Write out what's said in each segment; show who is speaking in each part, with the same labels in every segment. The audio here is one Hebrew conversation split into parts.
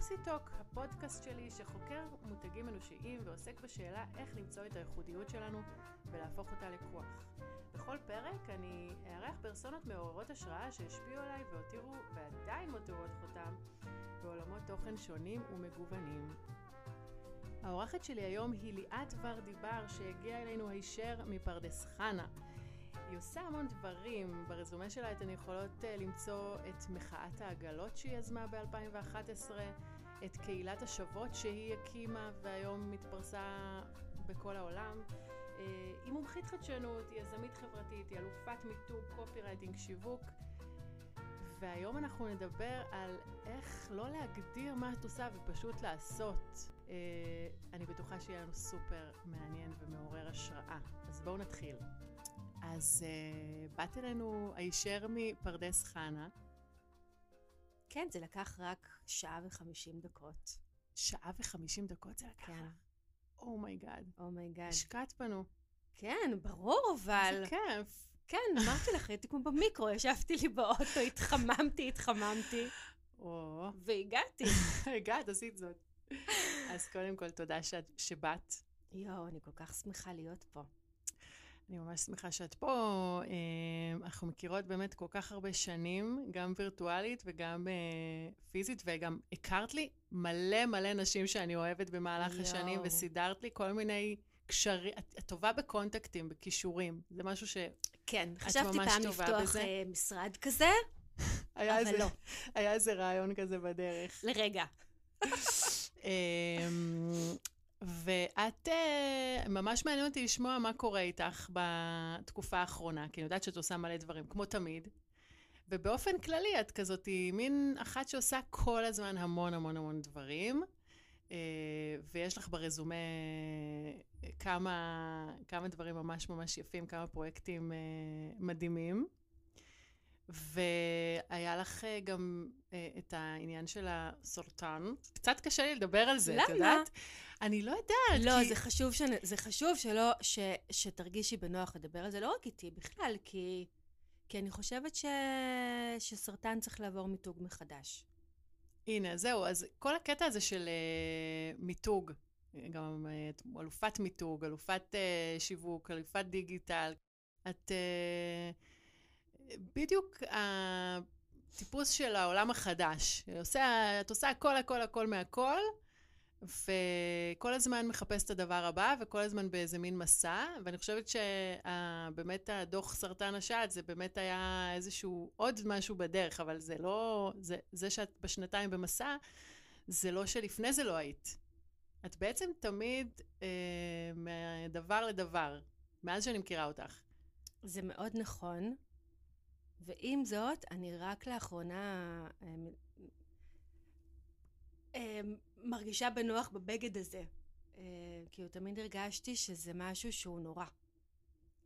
Speaker 1: לוסי טוק, הפודקאסט שלי שחוקר מותגים אנושיים ועוסק בשאלה איך למצוא את הייחודיות שלנו ולהפוך אותה לכוח. בכל פרק אני אארח פרסונות מעוררות השראה שהשפיעו עליי והותירו ועדיין מותירות חותם בעולמות תוכן שונים ומגוונים. האורחת שלי היום היא ליאת ורדי בר שהגיעה אלינו הישר מפרדס חנה. היא עושה המון דברים. ברזומה שלה אתן יכולות uh, למצוא את מחאת העגלות שהיא יזמה ב-2011, את קהילת השוות שהיא הקימה והיום מתפרסה בכל העולם. Uh, היא מומחית חדשנות, היא יזמית חברתית, היא אלופת מיתוג, קופי רייטינג, שיווק. והיום אנחנו נדבר על איך לא להגדיר מה את עושה ופשוט לעשות. Uh, אני בטוחה שיהיה לנו סופר מעניין ומעורר השראה. אז בואו נתחיל. אז uh, באת אלינו הישר מפרדס חנה.
Speaker 2: כן, זה לקח רק שעה וחמישים דקות.
Speaker 1: שעה וחמישים דקות זה לקח?
Speaker 2: כן.
Speaker 1: אומייגאד.
Speaker 2: אומייגאד.
Speaker 1: השקעת בנו.
Speaker 2: כן, ברור, אבל...
Speaker 1: זה כיף.
Speaker 2: כן, אמרתי לך, הייתי כמו במיקרו, ישבתי לי באוטו, התחממתי, התחממתי,
Speaker 1: או,
Speaker 2: והגעתי.
Speaker 1: הגעת, עשית זאת. אז קודם כל, תודה שאת, שבאת.
Speaker 2: יואו, אני כל כך שמחה להיות פה.
Speaker 1: אני ממש שמחה שאת פה. אה, אנחנו מכירות באמת כל כך הרבה שנים, גם וירטואלית וגם אה, פיזית, וגם הכרת לי מלא מלא נשים שאני אוהבת במהלך
Speaker 2: יואו.
Speaker 1: השנים, וסידרת לי כל מיני קשרים. את, את טובה בקונטקטים, בכישורים. זה משהו ש...
Speaker 2: כן, חשבתי
Speaker 1: ממש
Speaker 2: פעם
Speaker 1: טובה
Speaker 2: לפתוח
Speaker 1: בזה?
Speaker 2: אה, משרד כזה, אבל
Speaker 1: איזה,
Speaker 2: לא.
Speaker 1: היה איזה רעיון כזה בדרך.
Speaker 2: לרגע.
Speaker 1: ואת, אה, ממש מעניין אותי לשמוע מה קורה איתך בתקופה האחרונה, כי אני יודעת שאת עושה מלא דברים, כמו תמיד. ובאופן כללי, את כזאת מין אחת שעושה כל הזמן המון המון המון דברים, אה, ויש לך ברזומה כמה, כמה דברים ממש ממש יפים, כמה פרויקטים אה, מדהימים. והיה לך אה, גם אה, את העניין של הסורטן. קצת קשה לי לדבר על זה, את
Speaker 2: למה?
Speaker 1: יודעת? אני לא יודעת.
Speaker 2: לא,
Speaker 1: כי...
Speaker 2: זה חשוב, שנ... זה חשוב שלא, ש... שתרגישי בנוח לדבר על זה, לא רק איתי, בכלל, כי, כי אני חושבת ש... שסרטן צריך לעבור מיתוג מחדש.
Speaker 1: הנה, זהו, אז כל הקטע הזה של uh, מיתוג, גם את אלופת מיתוג, אלופת uh, שיווק, אלופת דיגיטל, את uh, בדיוק הטיפוס של העולם החדש. עושה, את עושה הכל, הכל, הכל מהכל, וכל הזמן מחפש את הדבר הבא, וכל הזמן באיזה מין מסע, ואני חושבת שבאמת הדוח סרטן השד, זה באמת היה איזשהו עוד משהו בדרך, אבל זה לא, זה, זה שאת בשנתיים במסע, זה לא שלפני זה לא היית. את בעצם תמיד אה, מדבר לדבר, מאז שאני מכירה אותך.
Speaker 2: זה מאוד נכון, ועם זאת, אני רק לאחרונה אה, אה, מרגישה בנוח בבגד הזה. כאילו, תמיד הרגשתי שזה משהו שהוא נורא.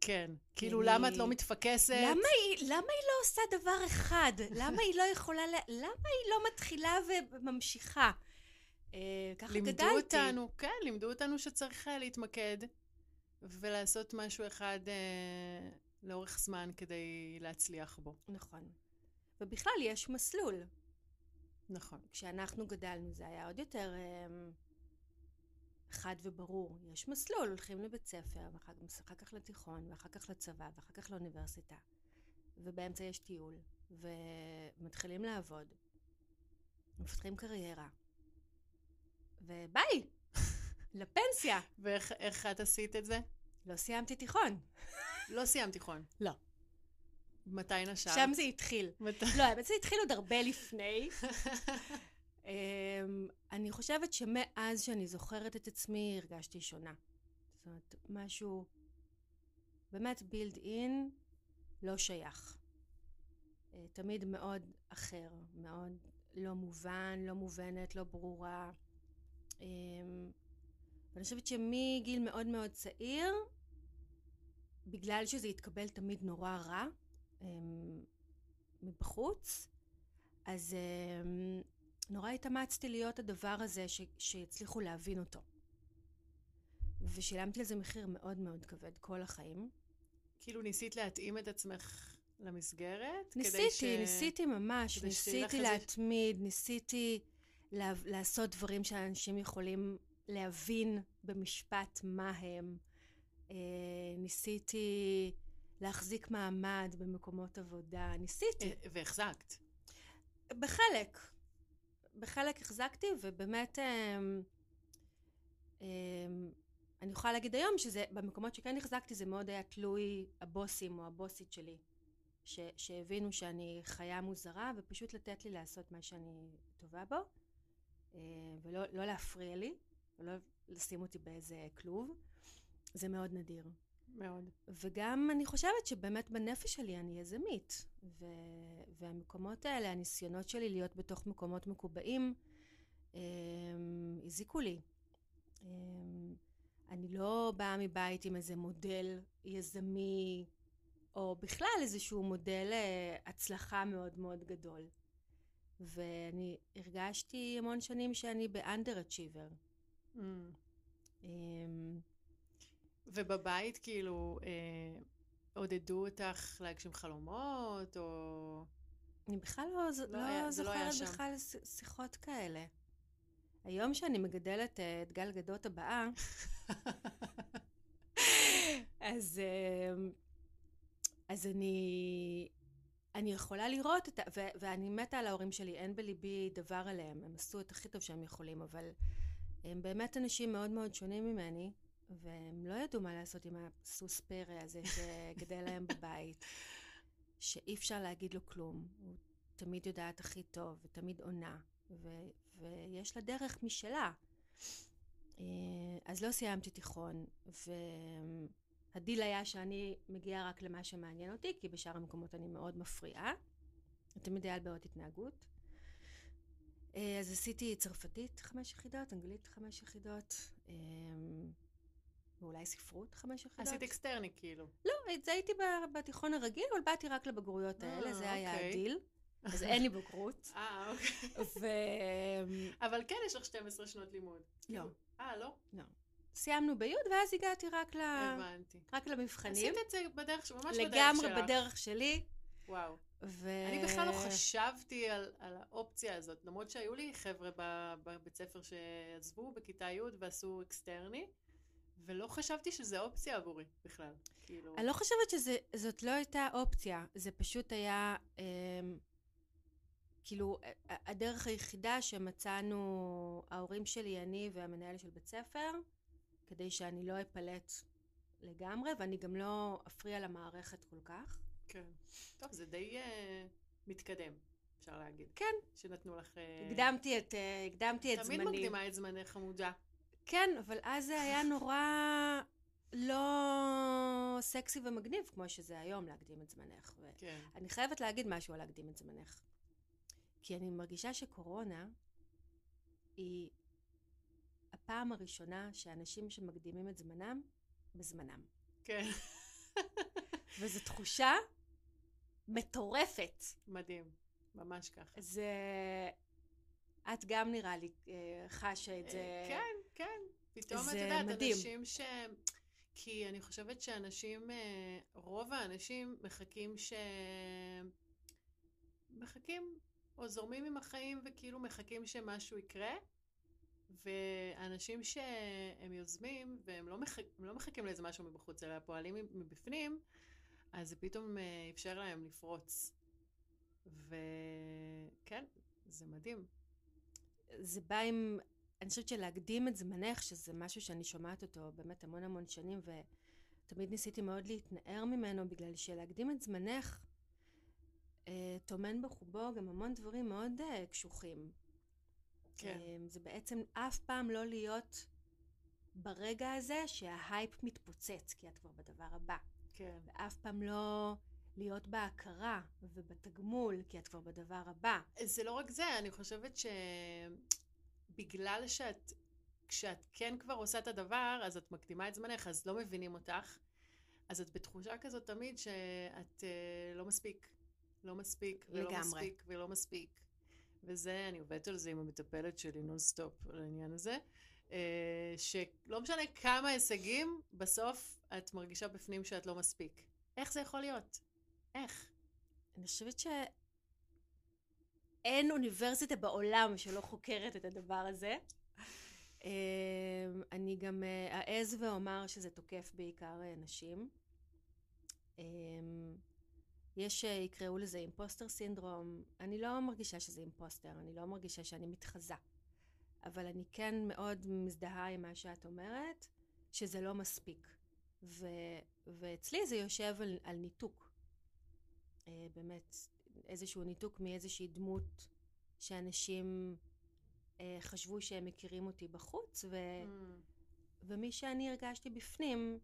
Speaker 1: כן. כאילו,
Speaker 2: אני-
Speaker 1: למה את לא מתפקסת?
Speaker 2: למה היא, למה היא לא עושה דבר אחד? למה היא לא יכולה, ל... למה היא לא מתחילה וממשיכה? אה, ככה
Speaker 1: לימדו
Speaker 2: גדלתי.
Speaker 1: אותנו, כן, לימדו אותנו שצריך אה, להתמקד ולעשות משהו אחד אה, לאורך זמן כדי להצליח בו.
Speaker 2: נכון. ובכלל, יש מסלול.
Speaker 1: נכון.
Speaker 2: כשאנחנו גדלנו זה היה עוד יותר אמ, חד וברור. יש מסלול, הולכים לבית ספר, ואחר אחר כך לתיכון, ואחר כך לצבא, ואחר כך לאוניברסיטה. ובאמצע יש טיול, ומתחילים לעבוד, מפתחים קריירה. וביי! לפנסיה.
Speaker 1: ואיך איך את עשית את זה?
Speaker 2: לא סיימתי תיכון.
Speaker 1: לא סיימת תיכון.
Speaker 2: לא.
Speaker 1: מתי נשרת?
Speaker 2: שם זה התחיל.
Speaker 1: מת...
Speaker 2: לא, האמת זה התחיל עוד הרבה לפני. אמ, אני חושבת שמאז שאני זוכרת את עצמי, הרגשתי שונה. זאת אומרת, משהו באמת בילד אין, לא שייך. אה, תמיד מאוד אחר, מאוד לא מובן, לא מובנת, לא ברורה. אמ, ואני חושבת שמגיל מאוד מאוד צעיר, בגלל שזה התקבל תמיד נורא רע, אמ, מבחוץ, אז אמ, נורא התאמצתי להיות הדבר הזה ש, שיצליחו להבין אותו. ושילמתי לזה מחיר מאוד מאוד כבד כל החיים.
Speaker 1: כאילו ניסית להתאים את עצמך למסגרת?
Speaker 2: ניסיתי,
Speaker 1: ש...
Speaker 2: ניסיתי ממש, ניסיתי להתמיד, ניסיתי לעשות דברים שאנשים יכולים להבין במשפט מה הם. אה, ניסיתי להחזיק מעמד במקומות עבודה, ניסיתי.
Speaker 1: אה, והחזקת.
Speaker 2: בחלק. בחלק החזקתי, ובאמת אמ, אמ, אני יכולה להגיד היום שזה, במקומות שכן החזקתי זה מאוד היה תלוי הבוסים או הבוסית שלי. ש, שהבינו שאני חיה מוזרה ופשוט לתת לי לעשות מה שאני טובה בו אה, ולא לא להפריע לי ולא לשים אותי באיזה כלוב זה מאוד נדיר
Speaker 1: מאוד
Speaker 2: וגם אני חושבת שבאמת בנפש שלי אני יזמית ו, והמקומות האלה הניסיונות שלי להיות בתוך מקומות מקובעים אה, הזיקו לי אה, אני לא באה מבית עם איזה מודל יזמי או בכלל איזשהו מודל אה, הצלחה מאוד מאוד גדול. ואני הרגשתי המון שנים שאני באנדר-אצ'יבר. Mm.
Speaker 1: אמ, ובבית כאילו אה, עודדו אותך להגשים חלומות, או...
Speaker 2: אני בכלל לא, לא, לא, היה, לא זוכרת לא בכלל שיחות כאלה. היום שאני מגדלת אה, את גל גדות הבאה, אז... אה, אז אני, אני יכולה לראות את ה... ו, ואני מתה על ההורים שלי, אין בליבי דבר עליהם, הם עשו את הכי טוב שהם יכולים, אבל הם באמת אנשים מאוד מאוד שונים ממני, והם לא ידעו מה לעשות עם הסוס פרא הזה שגדל להם בבית, שאי אפשר להגיד לו כלום, הוא תמיד יודעת הכי טוב, ותמיד עונה, ו, ויש לה דרך משלה. אה, אז לא סיימתי תיכון, ו... הדיל היה שאני מגיעה רק למה שמעניין אותי, כי בשאר המקומות אני מאוד מפריעה. תמיד היה על בעיות התנהגות. אה, אז עשיתי צרפתית חמש יחידות, אנגלית חמש יחידות, אה, ואולי ספרות חמש יחידות.
Speaker 1: עשית אקסטרני כאילו.
Speaker 2: לא, זה הייתי בתיכון הרגיל, אבל באתי רק לבגרויות האלה, זה היה אוקיי. הדיל. אז אין לי בגרות.
Speaker 1: אה, אוקיי. ו... אבל כן יש לך 12 שנות לימוד.
Speaker 2: לא.
Speaker 1: אה, לא?
Speaker 2: לא. סיימנו בי' ואז הגעתי רק, ל... הבנתי. רק למבחנים.
Speaker 1: עשית את זה בדרך, ממש בדרך שלך.
Speaker 2: לגמרי בדרך שלי.
Speaker 1: וואו. ו... אני בכלל לא חשבתי על, על האופציה הזאת, למרות שהיו לי חבר'ה בבית ספר שעזבו בכיתה י' ועשו אקסטרני, ולא חשבתי שזה אופציה עבורי בכלל. כאילו...
Speaker 2: אני לא חושבת שזאת לא הייתה אופציה, זה פשוט היה... אה, כאילו, הדרך היחידה שמצאנו, ההורים שלי, אני והמנהל של בית ספר, כדי שאני לא אפלט לגמרי, ואני גם לא אפריע למערכת כל כך.
Speaker 1: כן. טוב, זה די uh, מתקדם, אפשר להגיד.
Speaker 2: כן.
Speaker 1: שנתנו לך...
Speaker 2: Uh, הקדמתי את, uh, הקדמתי את
Speaker 1: זמני.
Speaker 2: תמיד
Speaker 1: מקדימה את זמנך חמודה.
Speaker 2: כן, אבל אז זה היה נורא לא סקסי ומגניב כמו שזה היום להקדים את זמנך.
Speaker 1: כן.
Speaker 2: אני חייבת להגיד משהו על להקדים את זמנך. כי אני מרגישה שקורונה היא הפעם הראשונה שאנשים שמקדימים את זמנם, בזמנם.
Speaker 1: כן.
Speaker 2: וזו תחושה מטורפת.
Speaker 1: מדהים, ממש ככה.
Speaker 2: זה... את גם נראה לי אה, חשה את זה.
Speaker 1: כן, כן. פתאום את יודעת, מדהים. אנשים ש... כי אני חושבת שאנשים, אה, רוב האנשים מחכים ש... מחכים, או זורמים עם החיים וכאילו מחכים שמשהו יקרה, ואנשים שהם יוזמים והם לא, מח... לא מחכים לאיזה משהו מבחוץ, אלא פועלים מבפנים, אז זה פתאום אה, אפשר להם לפרוץ. וכן, זה מדהים.
Speaker 2: זה בא עם, אני חושבת שלהקדים את זמנך, שזה משהו שאני שומעת אותו באמת המון המון שנים, ותמיד ניסיתי מאוד להתנער ממנו, בגלל שלהקדים את זמנך אה, טומן בחובו גם המון דברים מאוד אה, קשוחים. כן. אמ, זה בעצם אף פעם לא להיות ברגע הזה שההייפ מתפוצץ, כי את כבר בדבר הבא.
Speaker 1: כן.
Speaker 2: ואף פעם לא להיות בהכרה ובתגמול, כי את כבר בדבר הבא.
Speaker 1: זה לא רק זה, אני חושבת שבגלל שאת, כשאת כן כבר עושה את הדבר, אז את מקדימה את זמנך, אז לא מבינים אותך. אז את בתחושה כזאת תמיד שאת uh, לא מספיק. לא מספיק, ולא לגמרי. מספיק, ולא מספיק. וזה, אני עובדת על זה עם המטפלת שלי נונסטופ על העניין הזה, אה, שלא משנה כמה הישגים, בסוף את מרגישה בפנים שאת לא מספיק. איך זה יכול להיות? איך?
Speaker 2: אני חושבת ש... אין אוניברסיטה בעולם שלא חוקרת את הדבר הזה. אמ, אני גם אה, אעז ואומר שזה תוקף בעיקר אה, נשים. אמ, יש שיקראו לזה אימפוסטר סינדרום. אני לא מרגישה שזה אימפוסטר, אני לא מרגישה שאני מתחזה. אבל אני כן מאוד מזדהה עם מה שאת אומרת, שזה לא מספיק. ו, ואצלי זה יושב על, על ניתוק. אה, באמת, איזשהו ניתוק מאיזושהי דמות שאנשים אה, חשבו שהם מכירים אותי בחוץ, ו, mm. ומי שאני הרגשתי בפנים,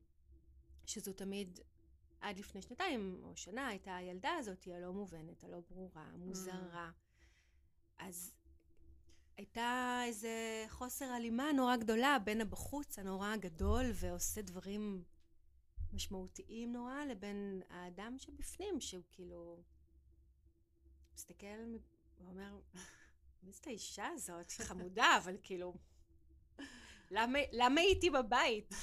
Speaker 2: שזו תמיד עד לפני שנתיים או שנה הייתה הילדה הזאת הלא מובנת, הלא ברורה, המוזרה. Mm. אז הייתה איזה חוסר הלימה נורא גדולה בין הבחוץ הנורא הגדול ועושה דברים משמעותיים נורא לבין האדם שבפנים שהוא כאילו מסתכל ואומר מי זאת האישה הזאת? חמודה, אבל כאילו למה, למה הייתי בבית?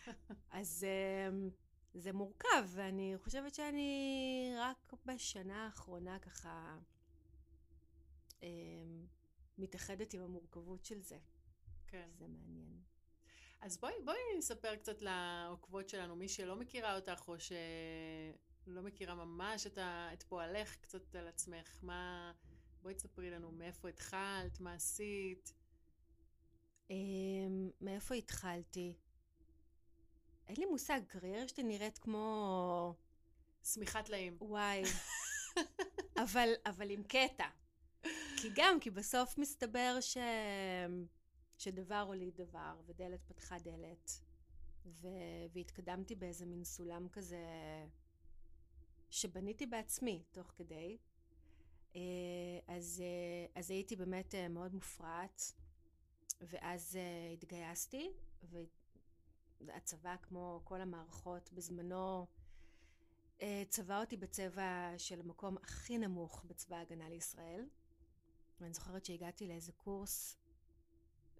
Speaker 2: אז אמ, זה מורכב, ואני חושבת שאני רק בשנה האחרונה ככה אמ, מתאחדת עם המורכבות של זה.
Speaker 1: כן.
Speaker 2: זה מעניין.
Speaker 1: אז בואי, בואי נספר קצת לעוקבות שלנו, מי שלא מכירה אותך או שלא מכירה ממש את, ה, את פועלך, קצת על עצמך. מה... בואי תספרי לנו מאיפה התחלת, מה עשית.
Speaker 2: אמ, מאיפה התחלתי? אין לי מושג, קריירה שלי נראית כמו...
Speaker 1: שמיכת טלאים.
Speaker 2: וואי. אבל, אבל עם קטע. כי גם, כי בסוף מסתבר ש... שדבר הוליד דבר, ודלת פתחה דלת, ו... והתקדמתי באיזה מין סולם כזה שבניתי בעצמי תוך כדי. אה, אז, אה, אז הייתי באמת אה, מאוד מופרעת, ואז התגייסתי, והצבא, כמו כל המערכות בזמנו, צבע אותי בצבע של המקום הכי נמוך בצבא ההגנה לישראל. ואני זוכרת שהגעתי לאיזה קורס,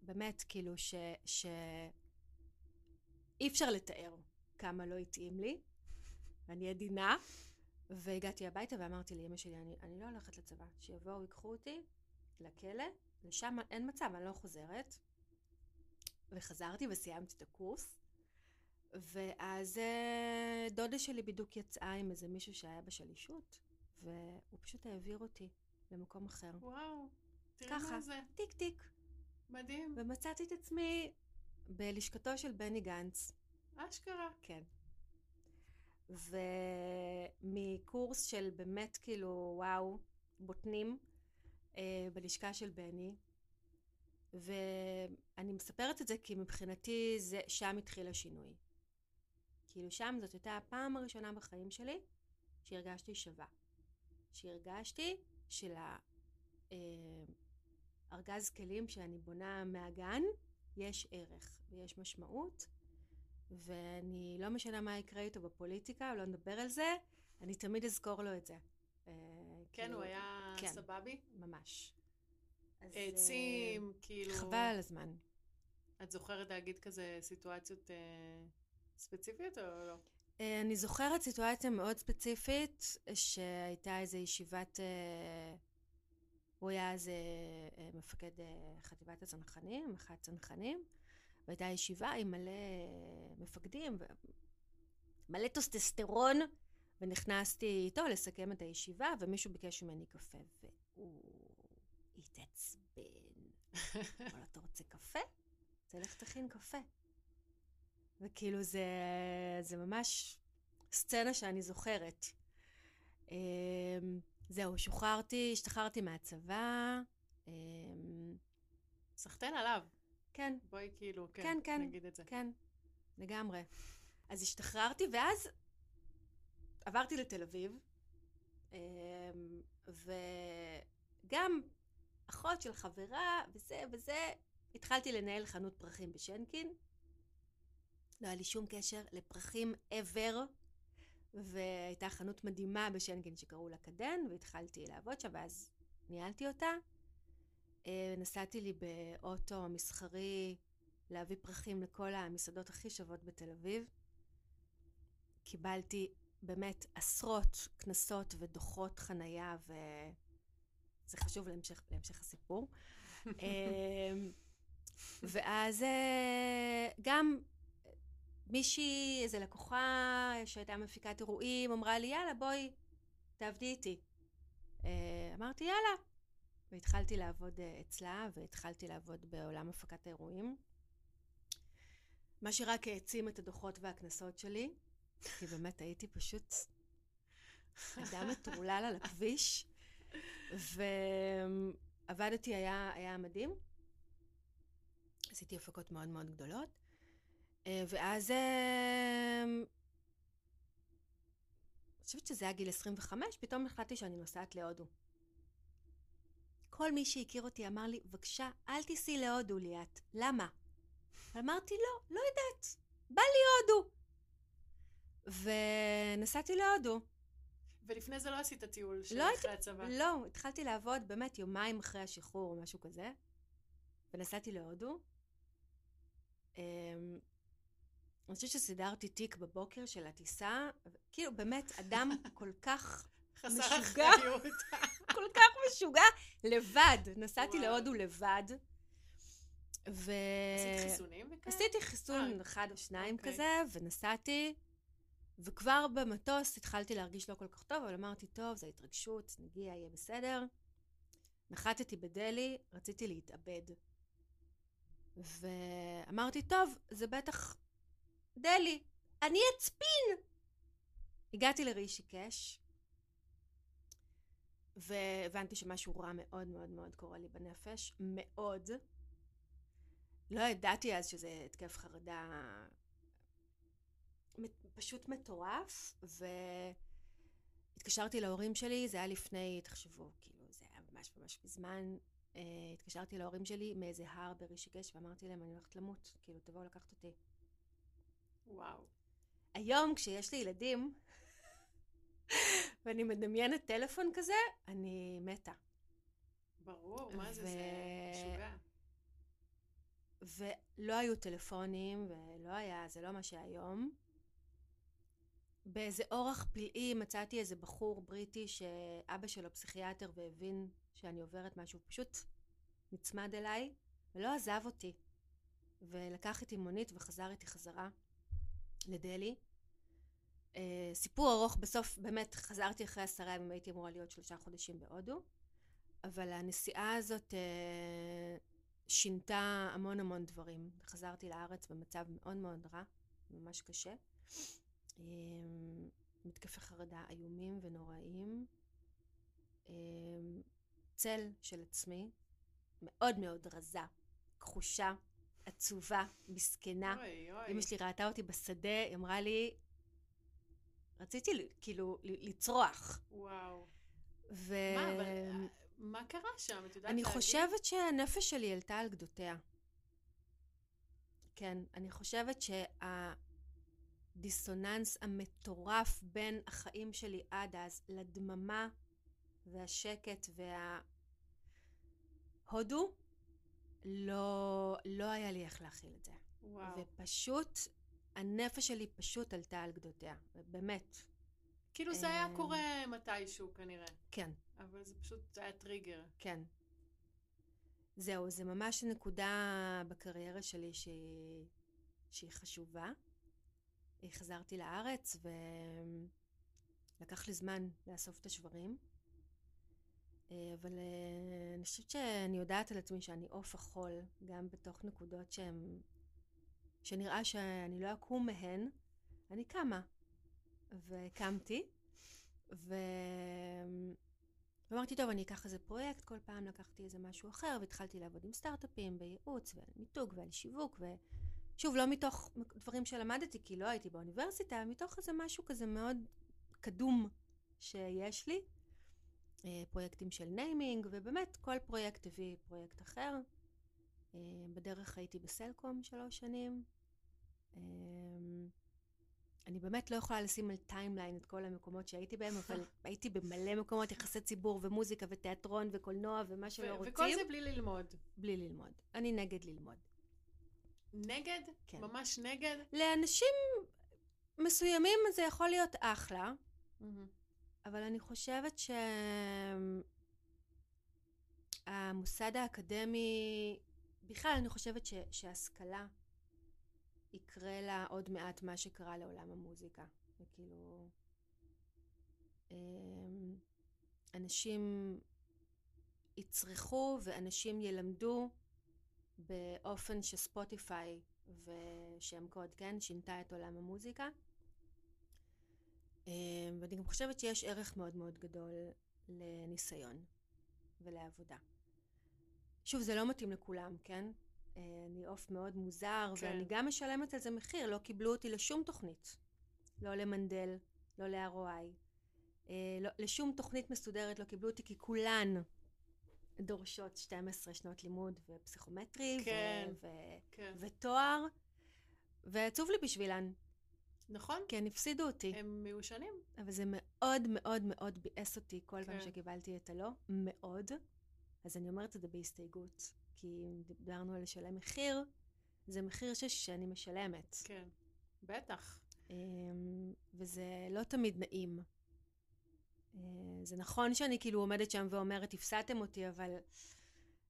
Speaker 2: באמת, כאילו, ש... ש... אי אפשר לתאר כמה לא התאים לי. אני עדינה, והגעתי הביתה ואמרתי לאמא שלי, אני, אני לא הולכת לצבא, שיבואו, ייקחו אותי לכלא, לשם אין מצב, אני לא חוזרת. וחזרתי וסיימתי את הקורס. ואז אה, דודה שלי בדיוק יצאה עם איזה מישהו שהיה בשלישות, והוא פשוט העביר אותי למקום אחר.
Speaker 1: וואו, תראי
Speaker 2: ככה,
Speaker 1: מה זה.
Speaker 2: טיק טיק.
Speaker 1: מדהים.
Speaker 2: ומצאתי את עצמי בלשכתו של בני גנץ.
Speaker 1: אשכרה.
Speaker 2: כן. ומקורס של באמת כאילו וואו, בוטנים, אה, בלשכה של בני. ואני מספרת את זה כי מבחינתי זה, שם התחיל השינוי. כאילו שם זאת הייתה הפעם הראשונה בחיים שלי שהרגשתי שווה. שהרגשתי של הארגז כלים שאני בונה מהגן, יש ערך ויש משמעות, ואני לא משנה מה יקרה איתו בפוליטיקה, לא נדבר על זה, אני תמיד אזכור לו את זה.
Speaker 1: אה, כן, כאילו, הוא היה כן, סבבי?
Speaker 2: ממש.
Speaker 1: עצים, uh, כאילו...
Speaker 2: חבל על הזמן.
Speaker 1: את זוכרת להגיד כזה סיטואציות uh, ספציפיות או לא?
Speaker 2: אני זוכרת סיטואציה מאוד ספציפית, שהייתה איזו ישיבת... הוא היה אז מפקד חטיבת הצנחנים, אחד צנחנים, והייתה ישיבה עם מלא מפקדים, מלא טוסטסטרון, ונכנסתי איתו לסכם את הישיבה, ומישהו ביקש ממני קפה, והוא התעצבן. אבל אתה רוצה קפה? תלך תכין קפה. וכאילו זה, זה ממש סצנה שאני זוכרת. אמ, זהו, שוחררתי, השתחררתי מהצבא. אמ,
Speaker 1: סחטיין עליו.
Speaker 2: כן.
Speaker 1: בואי כאילו, כן,
Speaker 2: כן, כן,
Speaker 1: נגיד את זה.
Speaker 2: כן, לגמרי. אז השתחררתי, ואז עברתי לתל אביב, אמ, וגם אחות של חברה, וזה וזה, התחלתי לנהל חנות פרחים בשנקין. לא היה לי שום קשר לפרחים ever, והייתה חנות מדהימה בשנקין שקראו לה קדן, והתחלתי לעבוד שם, ואז ניהלתי אותה. אה, נסעתי לי באוטו מסחרי להביא פרחים לכל המסעדות הכי שוות בתל אביב. קיבלתי באמת עשרות קנסות ודוחות חנייה, וזה זה חשוב להמשך, להמשך הסיפור. אמ, ואז אה, גם מישהי, איזה לקוחה שהייתה מפיקת אירועים, אמרה לי, יאללה, בואי, תעבדי איתי. אה, אמרתי, יאללה. והתחלתי לעבוד אה, אצלה, והתחלתי לעבוד בעולם הפקת האירועים. מה שרק העצים את הדוחות והקנסות שלי, כי באמת הייתי פשוט אדם מטורלל על הכביש, ועבדתי, היה, היה מדהים. עשיתי הפקות מאוד מאוד גדולות, אה, ואז אה, אני חושבת שזה היה גיל 25, פתאום החלטתי שאני נוסעת להודו. כל מי שהכיר אותי אמר לי, בבקשה, אל תיסעי להודו, ליאת. למה? אמרתי, לא, לא יודעת. בא לי הודו. ונסעתי להודו.
Speaker 1: ולפני זה לא עשית טיול של
Speaker 2: לא
Speaker 1: אחרי
Speaker 2: הייתי-
Speaker 1: הצבא.
Speaker 2: לא, התחלתי לעבוד באמת יומיים אחרי השחרור או משהו כזה, ונסעתי להודו. אמ, אני חושבת שסידרתי תיק בבוקר של הטיסה, כאילו באמת אדם כל כך,
Speaker 1: חסר
Speaker 2: משוגע.
Speaker 1: אחריות.
Speaker 2: כל כך משוגע, לבד. נסעתי. להודו לבד. ו...
Speaker 1: עשית חיסונים וכאלה?
Speaker 2: עשיתי חיסון
Speaker 1: אה,
Speaker 2: אחד או שניים
Speaker 1: אוקיי.
Speaker 2: כזה, ונסעתי, וכבר במטוס התחלתי להרגיש לא כל כך טוב, אבל אמרתי, טוב, זו התרגשות, נגיע, יהיה בסדר. נחתתי בדלהי, רציתי להתאבד. ואמרתי, טוב, זה בטח דלהי, אני אצפין! הגעתי לרישיקש, והבנתי שמשהו רע מאוד מאוד מאוד קורה לי בנפש, מאוד. לא ידעתי אז שזה התקף חרדה פשוט מטורף, והתקשרתי להורים שלי, זה היה לפני, תחשבו, כאילו, זה היה ממש ממש מזמן. אה, התקשרתי להורים שלי מאיזה הר ברישיקש, ואמרתי להם, אני הולכת למות, כאילו, תבואו לקחת אותי.
Speaker 1: וואו.
Speaker 2: היום, כשיש לי ילדים, ואני מדמיינת טלפון כזה, אני מתה.
Speaker 1: ברור, מה זה, זה משוגע.
Speaker 2: ולא היו טלפונים, ולא היה, זה לא מה שהיום. באיזה אורח פלאי מצאתי איזה בחור בריטי שאבא שלו פסיכיאטר והבין שאני עוברת משהו, פשוט נצמד אליי ולא עזב אותי. ולקח איתי מונית וחזר איתי חזרה לדלהי. אה, סיפור ארוך, בסוף באמת חזרתי אחרי עשרה ימים, הייתי אמורה להיות שלושה חודשים בהודו, אבל הנסיעה הזאת אה, שינתה המון המון דברים. חזרתי לארץ במצב מאוד מאוד רע, ממש קשה. אה, מתקפי חרדה איומים ונוראים. אה, צל של עצמי, מאוד מאוד רזה, כחושה, עצובה, מסכנה.
Speaker 1: אוי, אוי.
Speaker 2: אמא שלי ראתה אותי בשדה, היא אמרה לי, רציתי כאילו לצרוח.
Speaker 1: וואו.
Speaker 2: ו...
Speaker 1: מה, אבל אה, מה קרה שם? את יודעת
Speaker 2: אני
Speaker 1: להגיד?
Speaker 2: חושבת שהנפש שלי עלתה על גדותיה. כן, אני חושבת שהדיסוננס המטורף בין החיים שלי עד אז לדממה והשקט וההודו, לא, לא היה לי איך להכיל את זה.
Speaker 1: וואו.
Speaker 2: ופשוט, הנפש שלי פשוט עלתה על גדותיה, באמת,
Speaker 1: כאילו זה היה
Speaker 2: אה,
Speaker 1: קורה מתישהו כנראה,
Speaker 2: כן.
Speaker 1: אבל זה פשוט היה טריגר.
Speaker 2: כן. זהו, זה ממש נקודה בקריירה שלי שהיא, שהיא חשובה. חזרתי לארץ ולקח לי זמן לאסוף את השברים. אה, אבל אה, אני חושבת שאני יודעת על עצמי שאני עוף החול, גם בתוך נקודות שהן... שנראה שאני לא אקום מהן, אני קמה. וקמתי, ו... ואמרתי, טוב, אני אקח איזה פרויקט, כל פעם לקחתי איזה משהו אחר, והתחלתי לעבוד עם סטארט-אפים, בייעוץ, ועל מיתוג, ועל שיווק, ושוב, לא מתוך דברים שלמדתי, כי לא הייתי באוניברסיטה, מתוך איזה משהו כזה מאוד קדום שיש לי. אה, פרויקטים של naming, ובאמת כל פרויקט הביא פרויקט אחר. אה, בדרך הייתי בסלקום שלוש שנים. אה, אני באמת לא יכולה לשים על timeline את כל המקומות שהייתי בהם, אבל הייתי במלא מקומות, יחסי ציבור ומוזיקה ותיאטרון וקולנוע ומה שלא רוצים,
Speaker 1: וכל זה בלי ללמוד.
Speaker 2: בלי ללמוד. אני נגד ללמוד.
Speaker 1: נגד?
Speaker 2: כן.
Speaker 1: ממש נגד?
Speaker 2: לאנשים מסוימים זה יכול להיות אחלה, אבל אני חושבת ש... המוסד האקדמי, בכלל אני חושבת ש, שהשכלה יקרה לה עוד מעט מה שקרה לעולם המוזיקה. וכאילו, אמ, אנשים יצרכו ואנשים ילמדו באופן שספוטיפיי ושם קוד, כן, שינתה את עולם המוזיקה. אמ, ואני גם חושבת שיש ערך מאוד מאוד גדול לניסיון ולעבודה. שוב, זה לא מתאים לכולם, כן? אה, אני עוף מאוד מוזר, כן. ואני גם משלמת על זה מחיר. לא קיבלו אותי לשום תוכנית. לא למנדל, לא ל-ROI. אה, לא, לשום תוכנית מסודרת לא קיבלו אותי, כי כולן דורשות 12 שנות לימוד ופסיכומטרי, כן, ו- ו- כן. ותואר, ועצוב לי בשבילן.
Speaker 1: נכון.
Speaker 2: כי הן הפסידו אותי.
Speaker 1: הם מיושנים.
Speaker 2: אבל זה מאוד מאוד מאוד ביאס אותי כל כן. פעם שקיבלתי את הלא, מאוד. אז אני אומרת את זה בהסתייגות, כי אם דיברנו על לשלם מחיר, זה מחיר ש- שאני משלמת.
Speaker 1: כן, בטח.
Speaker 2: אמ, וזה לא תמיד נעים. אה, זה נכון שאני כאילו עומדת שם ואומרת, הפסדתם אותי, אבל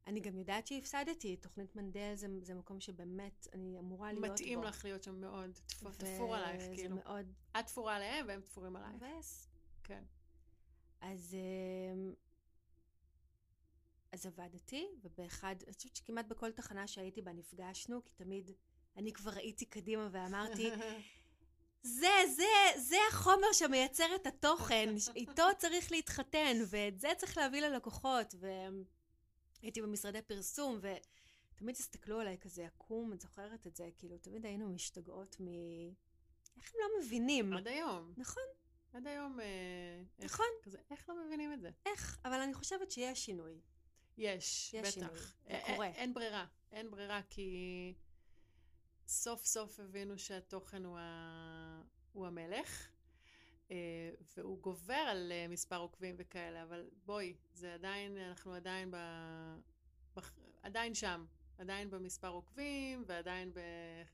Speaker 2: אני גם יודעת שהפסדתי. תוכנית מנדל זה, זה מקום שבאמת אני אמורה להיות
Speaker 1: בו. מתאים לך להיות שם מאוד. תפור עלייך, כאילו. מאוד... את תפורה עליהם והם תפורים עלייך.
Speaker 2: מבאס.
Speaker 1: כן.
Speaker 2: אז... אז עבדתי, ובאחד, אני חושבת שכמעט בכל תחנה שהייתי בה נפגשנו, כי תמיד אני כבר ראיתי קדימה ואמרתי, זה, זה, זה החומר שמייצר את התוכן, איתו צריך להתחתן, ואת זה צריך להביא ללקוחות, והייתי במשרדי פרסום, ותמיד הסתכלו עליי כזה עקום, את זוכרת את זה, כאילו, תמיד היינו משתגעות מ... איך הם לא מבינים?
Speaker 1: עד היום.
Speaker 2: נכון.
Speaker 1: עד היום... אה,
Speaker 2: נכון.
Speaker 1: איך, כזה, איך לא מבינים את זה?
Speaker 2: איך? אבל אני חושבת שיש שינוי.
Speaker 1: יש, יש בטח. שינוי, זה קורה. אין ברירה, אין ברירה, כי סוף סוף הבינו שהתוכן הוא, ה... הוא המלך, אה, והוא גובר על אה, מספר עוקבים וכאלה, אבל בואי, זה עדיין, אנחנו עדיין ב... עדיין שם. עדיין במספר עוקבים, ועדיין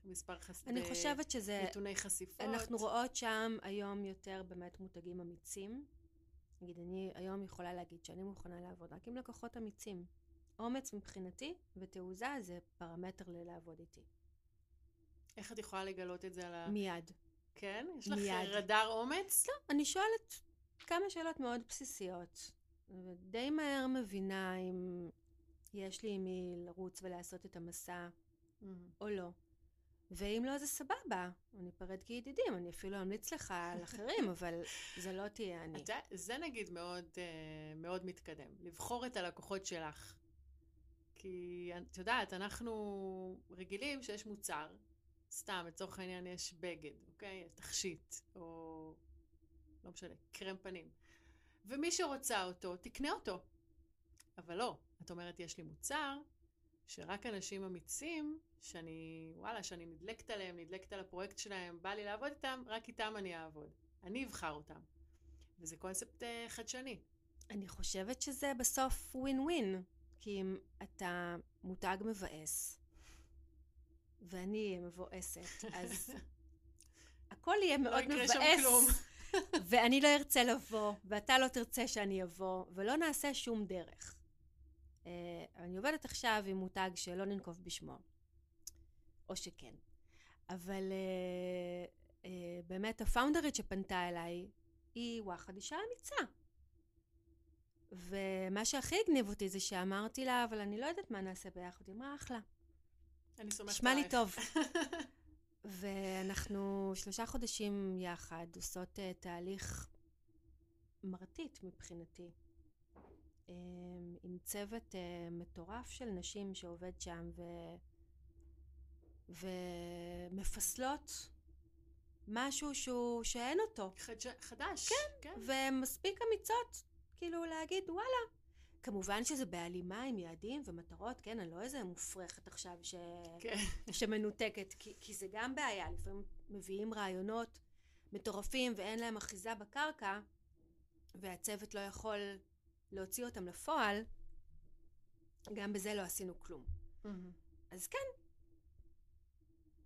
Speaker 1: במספר חס...
Speaker 2: אני חושבת שזה...
Speaker 1: נתוני חשיפות.
Speaker 2: אנחנו רואות שם היום יותר באמת מותגים אמיצים. נגיד, אני היום יכולה להגיד שאני מוכנה לעבוד רק עם לקוחות אמיצים. אומץ מבחינתי ותעוזה זה פרמטר ללעבוד איתי.
Speaker 1: איך את יכולה לגלות את זה על ה...
Speaker 2: מיד.
Speaker 1: כן? יש לך מיד. רדאר אומץ?
Speaker 2: לא, אני שואלת כמה שאלות מאוד בסיסיות. ודי מהר מבינה אם יש לי עם מי לרוץ ולעשות את המסע mm-hmm. או לא. ואם לא, זה סבבה. אני אפרד כידידים, אני אפילו אמליץ לך על אחרים, אבל זה לא תהיה אני.
Speaker 1: אתה, זה נגיד מאוד, אה, מאוד מתקדם. לבחור את הלקוחות שלך. כי את יודעת, אנחנו רגילים שיש מוצר, סתם, לצורך העניין יש בגד, אוקיי? תכשיט, או לא משנה, קרם פנים. ומי שרוצה אותו, תקנה אותו. אבל לא, את אומרת, יש לי מוצר שרק אנשים אמיצים, שאני, וואלה, שאני נדלקת עליהם, נדלקת על הפרויקט שלהם, בא לי לעבוד איתם, רק איתם אני אעבוד. אני אבחר אותם. וזה קונספט uh, חדשני.
Speaker 2: אני חושבת שזה בסוף ווין ווין. כי אם אתה מותג מבאס, ואני אהיה מבואסת, אז הכל יהיה מאוד מבאס. לא יקרה שם כלום. ואני לא ארצה לבוא, ואתה לא תרצה שאני אבוא, ולא נעשה שום דרך. Uh, אני עובדת עכשיו עם מותג שלא ננקוב בשמו, או שכן. אבל uh, uh, באמת הפאונדרית שפנתה אליי היא וואחד אישה אמיצה. ומה שהכי הגניב אותי זה שאמרתי לה, אבל אני לא יודעת מה נעשה ביחד. היא אמרה, אחלה.
Speaker 1: אני סומכת עלייך.
Speaker 2: שמע לי טוב. ואנחנו שלושה חודשים יחד עושות uh, תהליך מרטיט מבחינתי. Um, עם צוות uh, מטורף של נשים שעובד שם ו... ומפסלות משהו שהוא, שאין אותו.
Speaker 1: חדש, חדש.
Speaker 2: כן, כן. ומספיק אמיצות כאילו להגיד, וואלה. כמובן שזה בהלימה עם יעדים ומטרות, כן, אני לא איזה מופרכת עכשיו ש... כן. שמנותקת, כי, כי זה גם בעיה, לפעמים מביאים רעיונות מטורפים ואין להם אחיזה בקרקע, והצוות לא יכול להוציא אותם לפועל, גם בזה לא עשינו כלום. Mm-hmm. אז כן,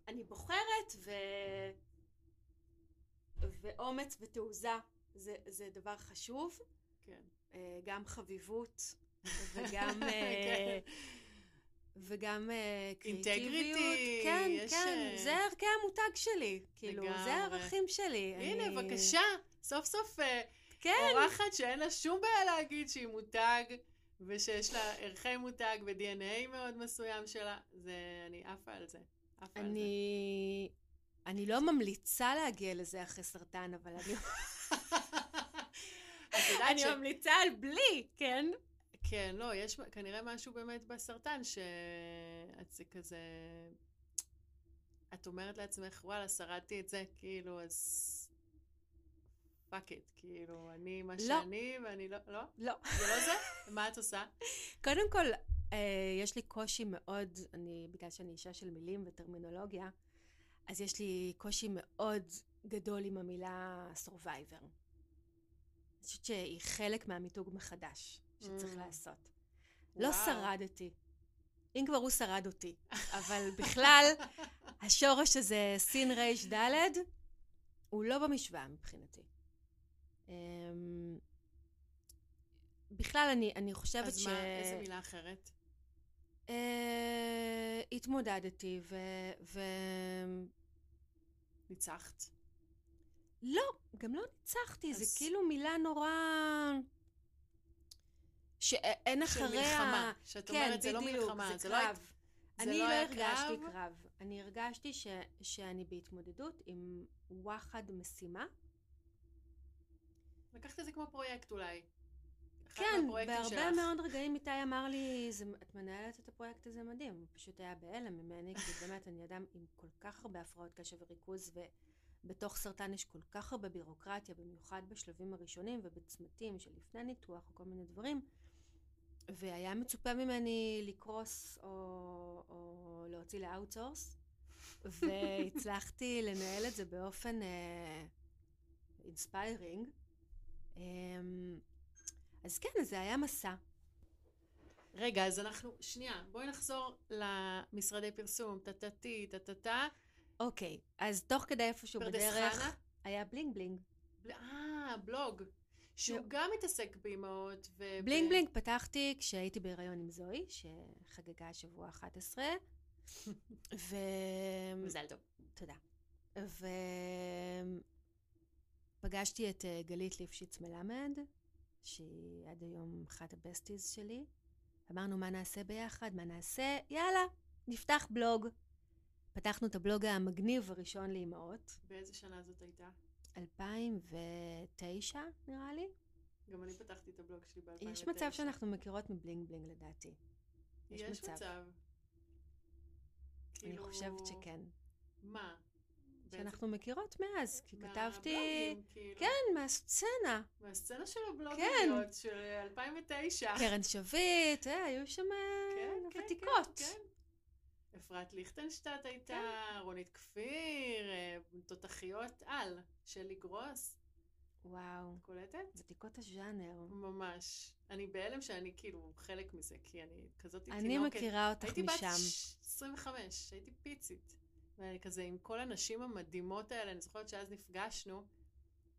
Speaker 2: אני בוחרת ו... ואומץ ותעוזה זה, זה דבר חשוב.
Speaker 1: כן.
Speaker 2: אה, גם חביבות וגם... אה,
Speaker 1: כן.
Speaker 2: וגם אה, קריאיטיביות.
Speaker 1: אינטגריטי,
Speaker 2: כן,
Speaker 1: יש,
Speaker 2: כן, זה ערכי המותג שלי. כאילו, זה. הערכים שלי.
Speaker 1: הנה,
Speaker 2: אני-
Speaker 1: בבקשה, סוף סוף
Speaker 2: כן,
Speaker 1: אורחת שאין לה שום בעיה להגיד שהיא מותג, ושיש לה ערכי מותג ו-DNA מאוד מסוים שלה. זה, אני עפה על זה. עפה על זה.
Speaker 2: אני... אני לא ממליצה להגיע לזה אחרי סרטן, אבל אני, אני
Speaker 1: ש...
Speaker 2: ממליצה על בלי, כן?
Speaker 1: כן, לא, יש כנראה משהו באמת בסרטן, שאת זה כזה... את אומרת לעצמך, וואלה, שרדתי את זה, כאילו, אז... fuck it, כאילו, אני מה
Speaker 2: לא.
Speaker 1: שאני, ואני לא... לא?
Speaker 2: לא.
Speaker 1: זה לא זה? מה את עושה?
Speaker 2: קודם כל, אה, יש לי קושי מאוד, אני, בגלל שאני אישה של מילים וטרמינולוגיה, אז יש לי קושי מאוד גדול עם המילה survivor. אני חושבת שהיא חלק מהמיתוג מחדש שצריך
Speaker 1: Mm.
Speaker 2: לעשות. לא
Speaker 1: וואו.
Speaker 2: שרדתי. אם כבר הוא שרד אותי. אבל בכלל, השורש הזה, סין ריש דלת, הוא לא במשוואה מבחינתי. אמ, בכלל, אני, אני חושבת
Speaker 1: אז
Speaker 2: ש...
Speaker 1: מה, איזה מילה אחרת?
Speaker 2: אה, התמודדתי, ו... ו...
Speaker 1: ניצחת?
Speaker 2: לא, גם לא ניצחתי,
Speaker 1: אז-
Speaker 2: זה כאילו מילה נורא... שאין
Speaker 1: של
Speaker 2: אחריה...
Speaker 1: מלחמה. שאת
Speaker 2: כן,
Speaker 1: אומרת, זה לא
Speaker 2: בדיוק,
Speaker 1: מלחמה,
Speaker 2: זה
Speaker 1: זה לא
Speaker 2: קרב.
Speaker 1: זה
Speaker 2: אני
Speaker 1: לא
Speaker 2: לא הרגשתי
Speaker 1: קרב?
Speaker 2: קרב. אני הרגשתי ש... שאני בהתמודדות עם וואחד משימה.
Speaker 1: לקחת את זה כמו פרויקט אולי.
Speaker 2: כן, בהרבה
Speaker 1: שלך.
Speaker 2: מאוד רגעים איתי אמר לי, "זה- את מנהלת את הפרויקט הזה מדהים. הוא פשוט היה בהלם ממני, כי באמת אני אדם עם כל כך הרבה הפרעות קשב וריכוז, ובתוך סרטן יש כל כך הרבה בירוקרטיה, במיוחד בשלבים הראשונים ובצמתים של לפני ניתוח או כל מיני דברים. והיה מצופה ממני לקרוס או, או להוציא ל outsource, והצלחתי לנהל את זה באופן Inspiring. Uh, אז כן, זה היה מסע.
Speaker 1: רגע, אז אנחנו, שנייה, בואי נחזור למשרדי פרסום, טטטי, טטטה.
Speaker 2: אוקיי, אז תוך כדי איפשהו בדרך,
Speaker 1: חנה?
Speaker 2: היה Bling Bling.
Speaker 1: בל- אה, בלוג. שהוא
Speaker 2: לא.
Speaker 1: גם מתעסק באימהות. וב-
Speaker 2: בלינג בלינג פתחתי כשהייתי בהיריון עם זוהי, שחגגה השבוע 11, ו...
Speaker 1: מזל טוב.
Speaker 2: תודה. ופגשתי את אה, גלית ליפשיץ מלמד, שהיא עד היום אחת הבסטיז שלי. אמרנו מה נעשה ביחד, מה נעשה, יאללה, נפתח בלוג. פתחנו את הבלוג המגניב הראשון לאימהות,
Speaker 1: באיזה שנה זאת הייתה?
Speaker 2: 2009 נראה לי.
Speaker 1: גם אני פתחתי את הבלוג שלי ב-2009.
Speaker 2: יש מצב שאנחנו מכירות מבלינג בלינג לדעתי. יש
Speaker 1: יש
Speaker 2: מצב.
Speaker 1: מצב.
Speaker 2: אני
Speaker 1: כאילו,
Speaker 2: חושבת שכן.
Speaker 1: מה?
Speaker 2: שאנחנו מכירות מאז, כי כתבתי...
Speaker 1: כאילו.
Speaker 2: כן, מהסצנה.
Speaker 1: מהסצנה של הבלוגיות
Speaker 2: כן.
Speaker 1: של 2009.
Speaker 2: קרן שביט, אה, היו שם
Speaker 1: כן, כן,
Speaker 2: ותיקות.
Speaker 1: כן, כן. אפרת ליכטנשטט הייתה, רונית כפיר, אה, תותחיות על, שלי גרוס,
Speaker 2: וואו,
Speaker 1: את קולטת?
Speaker 2: ותיקות הז'אנר.
Speaker 1: ממש. אני בהלם שאני כאילו חלק מזה, כי אני כזאת
Speaker 2: אני
Speaker 1: תינוקת.
Speaker 2: מכירה אותך
Speaker 1: הייתי בת
Speaker 2: משם.
Speaker 1: ש- 25, הייתי פיצית. ואני כזה עם כל הנשים המדהימות האלה, אני זוכרת שאז נפגשנו,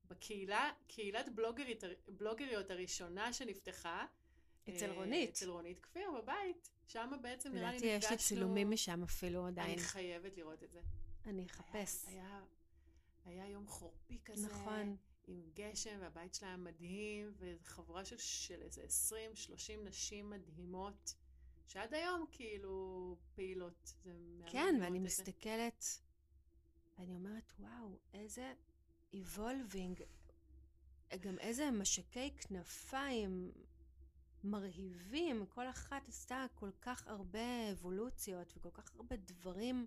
Speaker 1: בקהילה, קהילת בלוגרית, בלוגריות הראשונה שנפתחה.
Speaker 2: אצל
Speaker 1: אה,
Speaker 2: רונית.
Speaker 1: אצל רונית כפיר בבית. שם בעצם נראה לי
Speaker 2: לדעתי
Speaker 1: נפגשנו.
Speaker 2: יש לי צילומים משם אפילו עדיין.
Speaker 1: אני חייבת לראות את זה.
Speaker 2: אני אחפש.
Speaker 1: היה, היה יום חורפי כזה.
Speaker 2: נכון.
Speaker 1: עם גשם, והבית שלה היה מדהים, וחבורה של, של איזה 20-30 נשים מדהימות, שעד היום כאילו פעילות. זה
Speaker 2: כן, ואני
Speaker 1: את זה.
Speaker 2: מסתכלת, ואני אומרת, וואו, איזה evolving, גם איזה משקי כנפיים מרהיבים, כל אחת עשתה כל כך הרבה אבולוציות וכל כך הרבה דברים.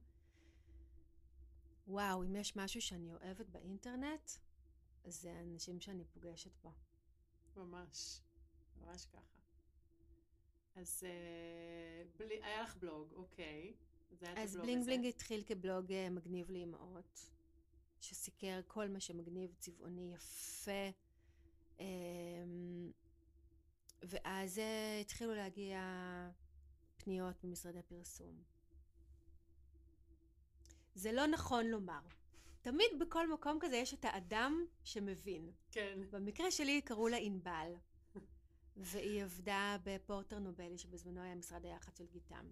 Speaker 2: וואו, אם יש משהו שאני אוהבת באינטרנט, זה האנשים שאני פוגשת בו.
Speaker 1: ממש, ממש ככה. אז אה, בלי, היה לך בלוג, אוקיי.
Speaker 2: אז
Speaker 1: הבלוג
Speaker 2: בלינג
Speaker 1: הזה.
Speaker 2: בלינג התחיל כבלוג אה, מגניב לאימהות, שסיקר כל מה שמגניב, צבעוני, יפה. אמ, ואז אה, התחילו להגיע פניות ממשרדי פרסום. זה לא נכון לומר. תמיד בכל מקום כזה יש את האדם שמבין.
Speaker 1: כן.
Speaker 2: במקרה שלי קראו לה ענבל. והיא עבדה בפורטר נובלי, שבזמנו היה משרד היח"צ של גיתם.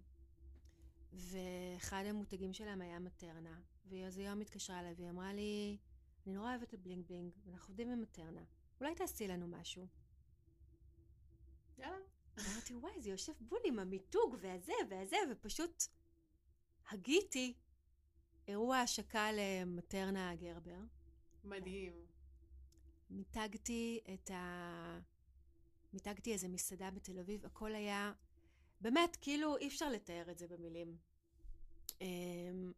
Speaker 2: ואחד המותגים שלהם היה מטרנה, והיא אז היום התקשרה אליי והיא אמרה לי, אני נורא אוהבת את בלינג בלינג, ואנחנו עובדים עם מטרנה, אולי תעשי לנו משהו.
Speaker 1: יאללה.
Speaker 2: אמרתי, וואי, זה יושב בול עם המיתוג והזה והזה, ופשוט הגיתי אירוע השקה למטרנה גרבר.
Speaker 1: מדהים.
Speaker 2: מיתגתי את ה... מיתגתי איזה מסעדה בתל אביב, הכל היה... באמת, כאילו, אי אפשר לתאר את זה במילים. אמ,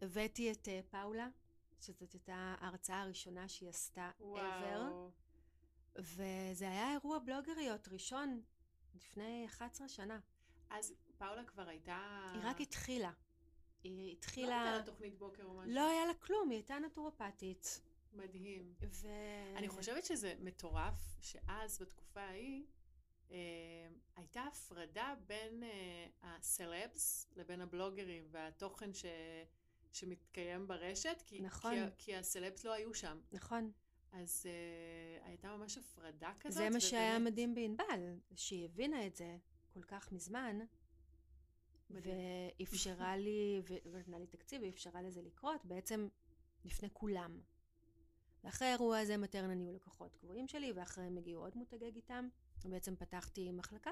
Speaker 2: הבאתי את אה, פאולה, שזאת הייתה ההרצאה הראשונה שהיא עשתה ever. וזה היה אירוע בלוגריות ראשון לפני 11 שנה.
Speaker 1: אז פאולה כבר הייתה...
Speaker 2: היא רק התחילה. היא
Speaker 1: לא
Speaker 2: התחילה...
Speaker 1: הייתה לה תוכנית בוקר או משהו.
Speaker 2: לא היה לה כלום, היא הייתה נטורופטית.
Speaker 1: מדהים.
Speaker 2: ו...
Speaker 1: אני חושבת שזה מטורף שאז, בתקופה ההיא, אה, הייתה הפרדה בין אה, הסלבס לבין הבלוגרים והתוכן ש... שמתקיים ברשת, כי,
Speaker 2: נכון.
Speaker 1: כי, כי הסלבס לא היו שם.
Speaker 2: נכון.
Speaker 1: אז אה, הייתה ממש הפרדה כזאת.
Speaker 2: זה מה שהיה
Speaker 1: ובאמת-
Speaker 2: מדהים בענבל, שהיא הבינה את זה כל כך מזמן,
Speaker 1: מדהים.
Speaker 2: ואפשרה לי, ונתנה לי תקציב, ואפשרה לזה לקרות בעצם לפני כולם. ואחרי האירוע הזה מטרנה נהיו לקוחות קבועים שלי, ואחריהם הגיעו עוד מותגי גיתם, ובעצם פתחתי מחלקה,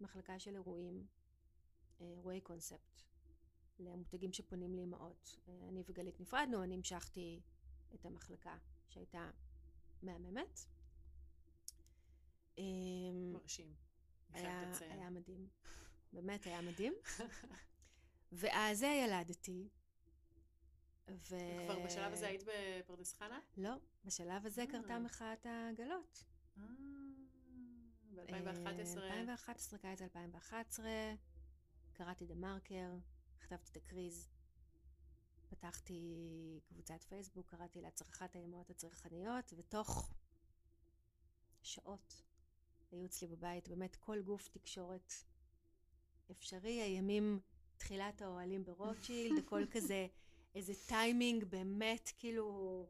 Speaker 2: מחלקה של אירועים, אה, אירועי קונספט, למותגים שפונים לאמהות. אה, אני וגלית נפרדנו, אני המשכתי את המחלקה שהייתה מהממת. אמ,
Speaker 1: מרשים.
Speaker 2: היה. היה מדהים. באמת היה מדהים. ואז זה ילדתי. ו...
Speaker 1: כבר בשלב הזה היית בפרדס חנה?
Speaker 2: לא, בשלב הזה
Speaker 1: אה.
Speaker 2: קרתה מחאת העגלות.
Speaker 1: אה, ב-2011.
Speaker 2: אה, 2011, קיץ 2011, קראתי דה מרקר, כתבתי את הקריז, פתחתי קבוצת פייסבוק, קראתי לה צרכת האמהות הצרכניות, ותוך שעות היו אצלי בבית באמת כל גוף תקשורת אפשרי, הימים, תחילת האוהלים ברוטשילד, הכל כזה, איזה טיימינג באמת, כאילו,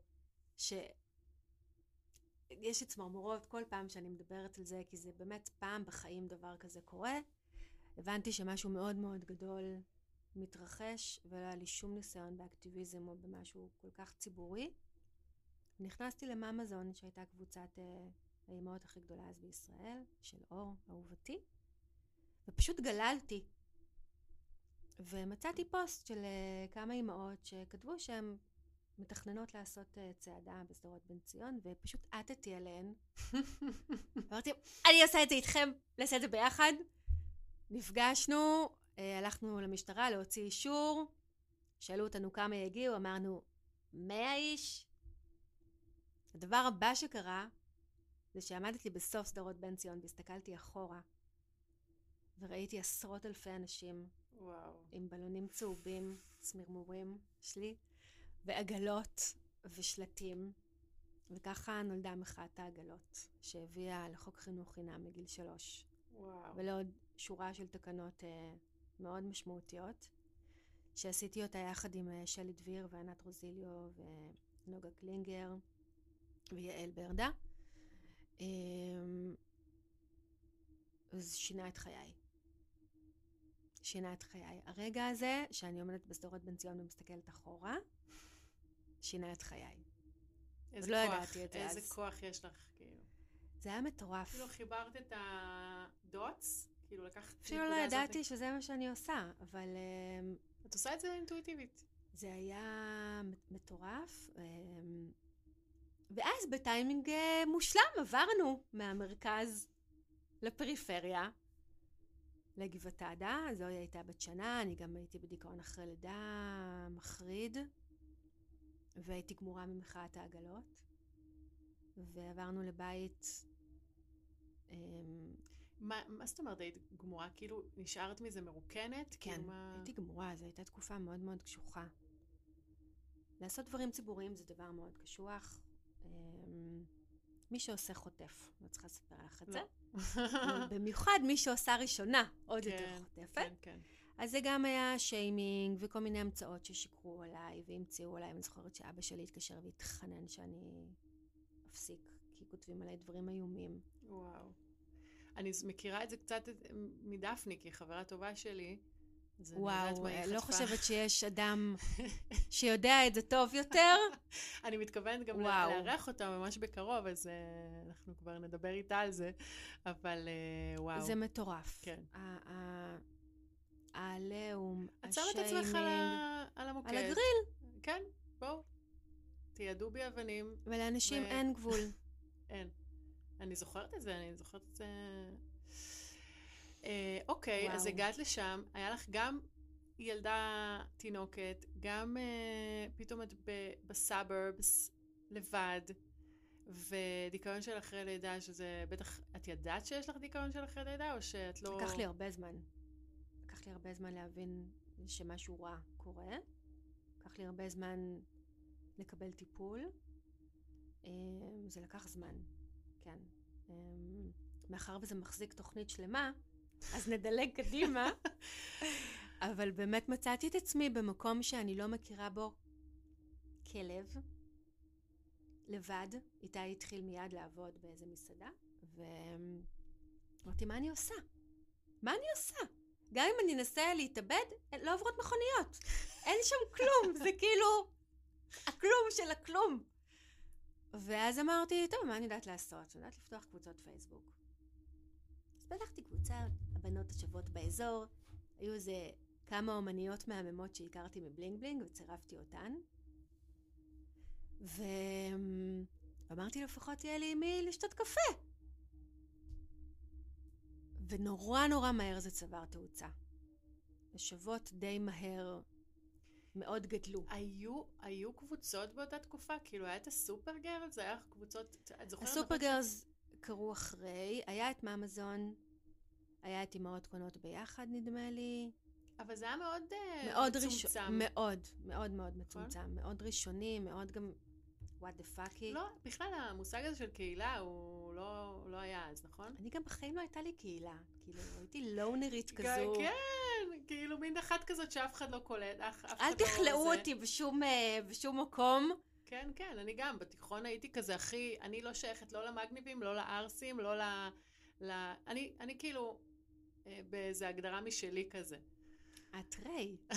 Speaker 2: ש... יש לי צמרמורות כל פעם שאני מדברת על זה, כי זה באמת פעם בחיים דבר כזה קורה. הבנתי שמשהו מאוד מאוד גדול מתרחש, ולא היה לי שום ניסיון באקטיביזם או במשהו כל כך ציבורי. נכנסתי לממזון, שהייתה קבוצת אה, האימהות הכי גדולה אז בישראל, של אור, אהובתי, ופשוט גללתי. ומצאתי פוסט של אה, כמה אימהות שכתבו שהן מתכננות לעשות אה, צעדה בשדרות בן ציון, ופשוט עטתי עליהן. אמרתי, אני עושה את זה איתכם, נעשה את זה ביחד. נפגשנו, אה, הלכנו למשטרה להוציא אישור, שאלו אותנו כמה יגיעו, אמרנו, 100 איש. הדבר הבא שקרה, זה שעמדתי בסוף שדרות בן ציון והסתכלתי אחורה, וראיתי עשרות אלפי אנשים
Speaker 1: וואו.
Speaker 2: עם בלונים צהובים, צמרמורים שלי, ועגלות ושלטים. וככה נולדה מחאת העגלות, שהביאה לחוק חינוך חינם מגיל שלוש,
Speaker 1: וואו.
Speaker 2: ולעוד שורה של תקנות אה, מאוד משמעותיות, שעשיתי אותה יחד עם אה, שלי דביר וענת רוזיליו ונוגה קלינגר ויעל ברדה. אה, זה שינה את חיי. שינה את חיי. הרגע הזה, שאני עומדת בשדרות בן ציון ומסתכלת אחורה, שינה את חיי.
Speaker 1: איזה
Speaker 2: לא
Speaker 1: כוח,
Speaker 2: ידעתי את זה
Speaker 1: איזה
Speaker 2: אז.
Speaker 1: כוח יש לך, כאילו.
Speaker 2: זה היה מטורף.
Speaker 1: כאילו חיברת את הדוטס, כאילו לקחת
Speaker 2: אפילו לא
Speaker 1: הנקודה הזאת.
Speaker 2: ידעתי שזה מה שאני עושה, אבל אמ,
Speaker 1: את עושה את זה אינטואיטיבית.
Speaker 2: זה היה מטורף. אמ, ואז בטיימינג אה, מושלם עברנו מהמרכז לפריפריה, לגבעתדה. זוהי הייתה בת שנה, אני גם הייתי בדיכאון אחרי לידה מחריד, והייתי גמורה ממחאת העגלות. ועברנו לבית... אמ,
Speaker 1: מה, מה זאת אומרת היית גמורה? כאילו, נשארת מזה מרוקנת?
Speaker 2: כן,
Speaker 1: כאילו, מה...
Speaker 2: הייתי גמורה, זו הייתה תקופה מאוד מאוד קשוחה. לעשות דברים ציבוריים זה דבר מאוד קשוח. מי שעושה חוטף, לא צריכה לספר לך את
Speaker 1: לא.
Speaker 2: זה. אבל במיוחד מי שעושה ראשונה, עוד יותר
Speaker 1: כן,
Speaker 2: חוטפת.
Speaker 1: כן, כן.
Speaker 2: אז זה גם היה שיימינג וכל מיני המצאות ששיקרו עליי והמציאו עליי. אני זוכרת שאבא שלי התקשר והתחנן שאני אפסיק, כי כותבים עליי דברים איומים.
Speaker 1: וואו. אני מכירה את זה קצת מדפני, כי חברה טובה שלי.
Speaker 2: וואו, לא חושבת שיש אדם שיודע את זה טוב יותר.
Speaker 1: אני מתכוונת גם לארח אותה ממש בקרוב, אז uh, אנחנו כבר נדבר איתה על זה, אבל uh, וואו.
Speaker 2: זה מטורף.
Speaker 1: כן.
Speaker 2: העליהום,
Speaker 1: השיימינג. שמה את עצמך על, על המוקד.
Speaker 2: על הגריל.
Speaker 1: כן, בואו. תיעדו בי אבנים.
Speaker 2: ולאנשים ו... אין גבול.
Speaker 1: אין. אני זוכרת את זה, אני זוכרת את זה... אה, אוקיי, וואו. אז הגעת לשם, היה לך גם ילדה תינוקת, גם אה, פתאום את בסאברבס, לבד, ודיכאון של אחרי לידה, שזה בטח, את ידעת שיש לך דיכאון של אחרי לידה, או שאת לא...
Speaker 2: לקח לי הרבה זמן. לקח לי הרבה זמן להבין שמשהו רע קורה. לקח לי הרבה זמן לקבל טיפול. אה, זה לקח זמן, כן. אה, מאחר וזה מחזיק תוכנית שלמה, אז נדלג קדימה. אבל באמת מצאתי את עצמי במקום שאני לא מכירה בו כלב, לבד. איתי התחיל מיד לעבוד באיזה מסעדה, ואמרתי, מה אני עושה? מה אני עושה? גם אם אני אנסה להתאבד, לא עוברות מכוניות. אין שם כלום, זה כאילו הכלום של הכלום. ואז אמרתי, טוב, מה אני יודעת לעשות? אני יודעת לפתוח קבוצות פייסבוק. פתחתי קבוצה, הבנות השוות באזור, היו איזה כמה אומניות מהממות שהכרתי מ Bling Bling וצירפתי אותן. ואמרתי לפחות יהיה לי מי לשתות קפה. ונורא נורא מהר זה צבר תאוצה. השוות די מהר מאוד גדלו.
Speaker 1: היו, היו קבוצות באותה תקופה? כאילו היה את ה Super Girls? זה היה קבוצות, את זוכרת?
Speaker 2: ה Super Girls קרו אחרי, היה את ממזון, היה את אמהות קונות ביחד נדמה לי.
Speaker 1: אבל זה היה מאוד, אה, מאוד מצומצם. ראש...
Speaker 2: מאוד, מאוד מאוד מצומצם. נכון? מאוד ראשוני, מאוד גם וואט דה פאקי.
Speaker 1: לא, בכלל המושג הזה של קהילה הוא לא, לא היה אז, נכון?
Speaker 2: אני גם בחיים לא הייתה לי קהילה. כאילו, הייתי לונרית כזו.
Speaker 1: כן, כאילו מין אחת כזאת שאף אחד לא קולט, אף, אף
Speaker 2: אחד לא... אל תכלאו אותי בשום, אה, בשום מקום.
Speaker 1: כן, כן, אני גם, בתיכון הייתי כזה הכי, אני לא שייכת לא למגניבים, לא לערסים, לא ל... ל... אני, אני כאילו אה, באיזה הגדרה משלי כזה.
Speaker 2: את ריי.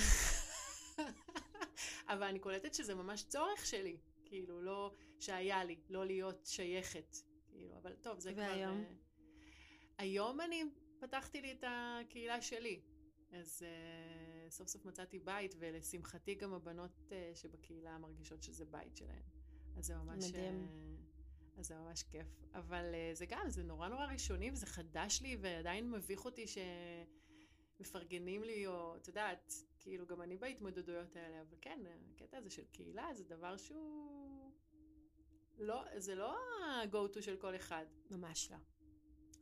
Speaker 1: אבל אני קולטת שזה ממש צורך שלי. כאילו, לא שהיה לי, לא להיות שייכת. כאילו, אבל טוב, זה
Speaker 2: והיום? כבר... והיום?
Speaker 1: Uh, היום אני פתחתי לי את הקהילה שלי. אז uh, סוף סוף מצאתי בית, ולשמחתי גם הבנות uh, שבקהילה מרגישות שזה בית שלהן. אז זה ממש... מדהים. Uh, אז זה ממש כיף. אבל uh, זה גם, זה נורא נורא ראשוני, וזה חדש לי, ועדיין מביך אותי שמפרגנים לי, או, את יודעת, כאילו, גם אני בהתמודדויות האלה, אבל כן, הקטע הזה של קהילה זה דבר שהוא... לא, זה לא ה-go to של כל אחד.
Speaker 2: ממש לא.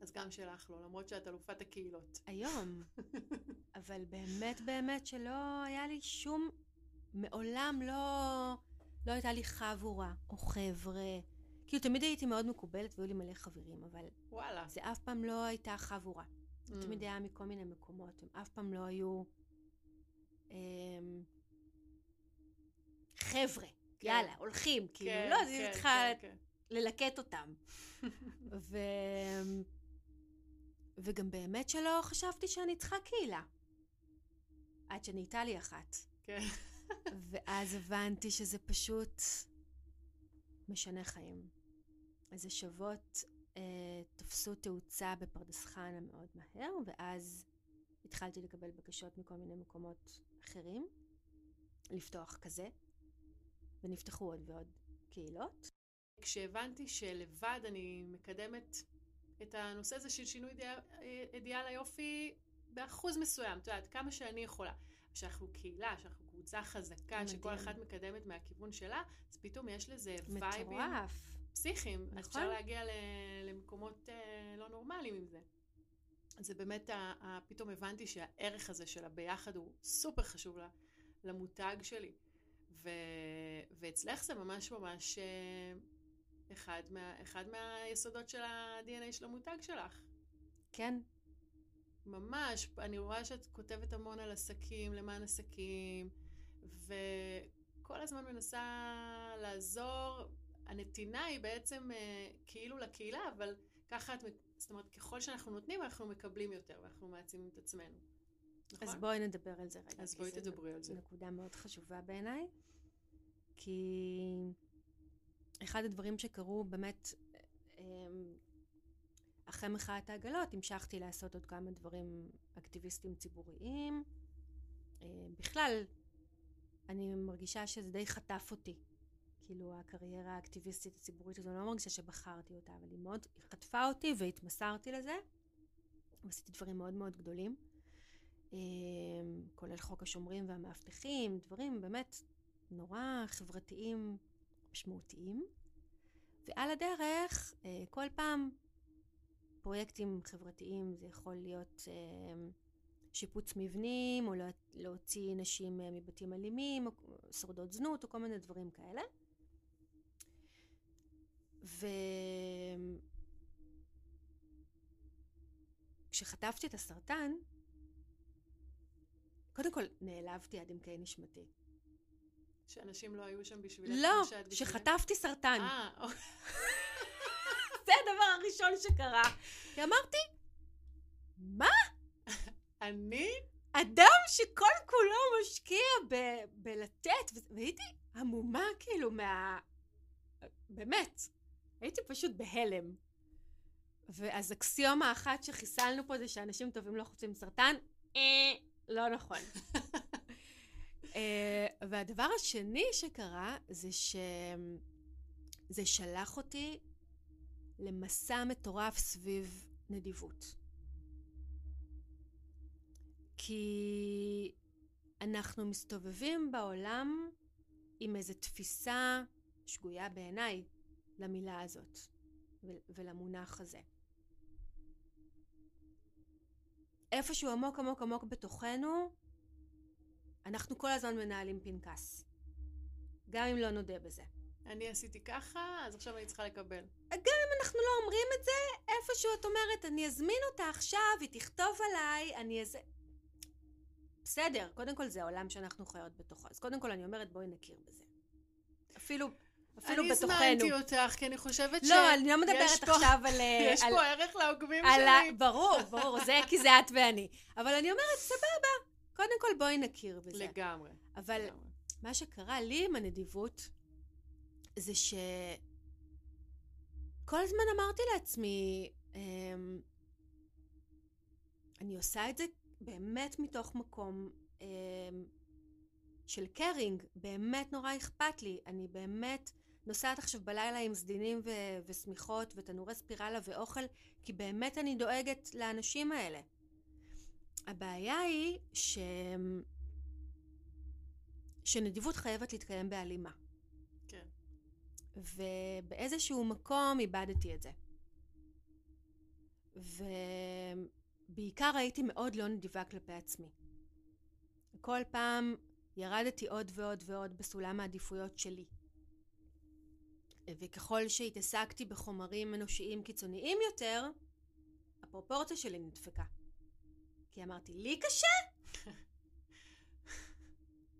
Speaker 1: אז גם שלך לא, למרות שאת אלופת הקהילות.
Speaker 2: היום. אבל באמת באמת שלא היה לי שום... מעולם לא... לא הייתה לי חבורה או חבר'ה. כאילו תמיד הייתי מאוד מקובלת והיו לי מלא חברים, אבל...
Speaker 1: וואלה.
Speaker 2: זה אף פעם לא הייתה חבורה. זה mm. תמיד היה מכל מיני מקומות, הם אף פעם לא היו... אמ, חבר'ה, כן. יאללה, הולכים, כאילו, כן, לא, אז היא כן, צריכה כן, ללקט אותם. ו... וגם באמת שלא חשבתי שאני צריכה קהילה. עד שנהייתה לי אחת.
Speaker 1: כן.
Speaker 2: ואז הבנתי שזה פשוט משנה חיים. אז השוות אה, תפסו תאוצה בפרדס חנה מאוד מהר, ואז התחלתי לקבל בקשות מכל מיני מקומות אחרים, לפתוח כזה, ונפתחו עוד ועוד קהילות.
Speaker 1: כשהבנתי שלבד אני מקדמת את הנושא הזה של שינוי אידיאל, אידיאל היופי באחוז מסוים, את יודעת, כמה שאני יכולה. שאנחנו קהילה, שאנחנו קבוצה חזקה, מדהים. שכל אחת מקדמת מהכיוון שלה, אז פתאום יש לזה וייבים פסיכיים. נכון. אפשר להגיע למקומות אה, לא נורמליים עם זה. זה באמת, פתאום הבנתי שהערך הזה של הביחד הוא סופר חשוב למותג שלי. ו, ואצלך זה ממש ממש אה, אחד, מה, אחד מהיסודות של ה-DNA של המותג שלך.
Speaker 2: כן.
Speaker 1: ממש, אני רואה שאת כותבת המון על עסקים, למען עסקים, וכל הזמן מנסה לעזור הנתינה היא בעצם אה, כאילו לקהילה, אבל ככה את, זאת אומרת, ככל שאנחנו נותנים, אנחנו מקבלים יותר, ואנחנו מעצימים את עצמנו.
Speaker 2: נכון? אז בואי נדבר על זה רגע.
Speaker 1: אז בואי תדברי על זה.
Speaker 2: נקודה מאוד חשובה בעיניי, כי אחד הדברים שקרו באמת, אמ, אחרי מחאת העגלות, המשכתי לעשות עוד כמה דברים אקטיביסטיים ציבוריים. אה, בכלל, אני מרגישה שזה די חטף אותי. כאילו הקריירה האקטיביסטית הציבורית הזו, אני לא מרגישה שבחרתי אותה, אבל היא מאוד חטפה אותי והתמסרתי לזה. ועשיתי דברים מאוד מאוד גדולים. אה, כולל חוק השומרים והמאבטחים, דברים באמת נורא חברתיים משמעותיים. ועל הדרך, אה, כל פעם פרויקטים חברתיים, זה יכול להיות אה, שיפוץ מבנים, או להוציא נשים מבתים אלימים, או שורדות זנות, או כל מיני דברים כאלה. וכשחטפתי את הסרטן, קודם כל נעלבתי עד עמקי נשמתי.
Speaker 1: שאנשים לא היו שם בשבילך?
Speaker 2: לא, שחטפתי סרטן.
Speaker 1: אה,
Speaker 2: אוקיי. זה הדבר הראשון שקרה. כי אמרתי, מה?
Speaker 1: אני?
Speaker 2: אדם שכל כולו משקיע ב- בלתת, והייתי עמומה כאילו מה... באמת, הייתי פשוט בהלם. ואז אקסיומה אחת שחיסלנו פה זה שאנשים טובים לא חוצים סרטן, אה, לא נכון. אה, והדבר השני שקרה זה שזה שלח אותי למסע מטורף סביב נדיבות. כי אנחנו מסתובבים בעולם עם איזו תפיסה שגויה בעיניי למילה הזאת ולמונח הזה. איפשהו עמוק עמוק עמוק בתוכנו, אנחנו כל הזמן מנהלים פנקס. גם אם לא נודה בזה.
Speaker 1: אני עשיתי ככה, אז עכשיו אני צריכה לקבל.
Speaker 2: גם אם אנחנו לא אומרים את זה, איפשהו את אומרת, אני אזמין אותה עכשיו, היא תכתוב עליי, אני אז... בסדר, קודם כל זה העולם שאנחנו חיות בתוכו. אז קודם כל אני אומרת, בואי נכיר בזה. אפילו אפילו
Speaker 1: אני
Speaker 2: בתוכנו.
Speaker 1: אני הזמנתי אותך, כי אני חושבת
Speaker 2: לא, ש... לא, אני לא מדברת פה, עכשיו על...
Speaker 1: יש על, פה ערך לעוקבים
Speaker 2: על,
Speaker 1: שלי.
Speaker 2: ברור, ברור, זה כי זה את ואני. אבל אני אומרת, סבבה, קודם כל בואי נכיר בזה.
Speaker 1: לגמרי.
Speaker 2: אבל
Speaker 1: לגמרי.
Speaker 2: מה שקרה לי עם הנדיבות, זה ש... כל הזמן אמרתי לעצמי, אמ, אני עושה את זה באמת מתוך מקום אמ, של קרינג, באמת נורא אכפת לי, אני באמת נוסעת עכשיו בלילה עם סדינים ו- ושמיכות ותנורי ספירלה ואוכל, כי באמת אני דואגת לאנשים האלה. הבעיה היא ש... שנדיבות חייבת להתקיים בהלימה.
Speaker 1: כן.
Speaker 2: ובאיזשהו מקום איבדתי את זה. ובעיקר הייתי מאוד לא נדיבה כלפי עצמי. כל פעם ירדתי עוד ועוד ועוד בסולם העדיפויות שלי. וככל שהתעסקתי בחומרים אנושיים קיצוניים יותר, הפרופורציה שלי נדפקה. כי אמרתי, לי קשה?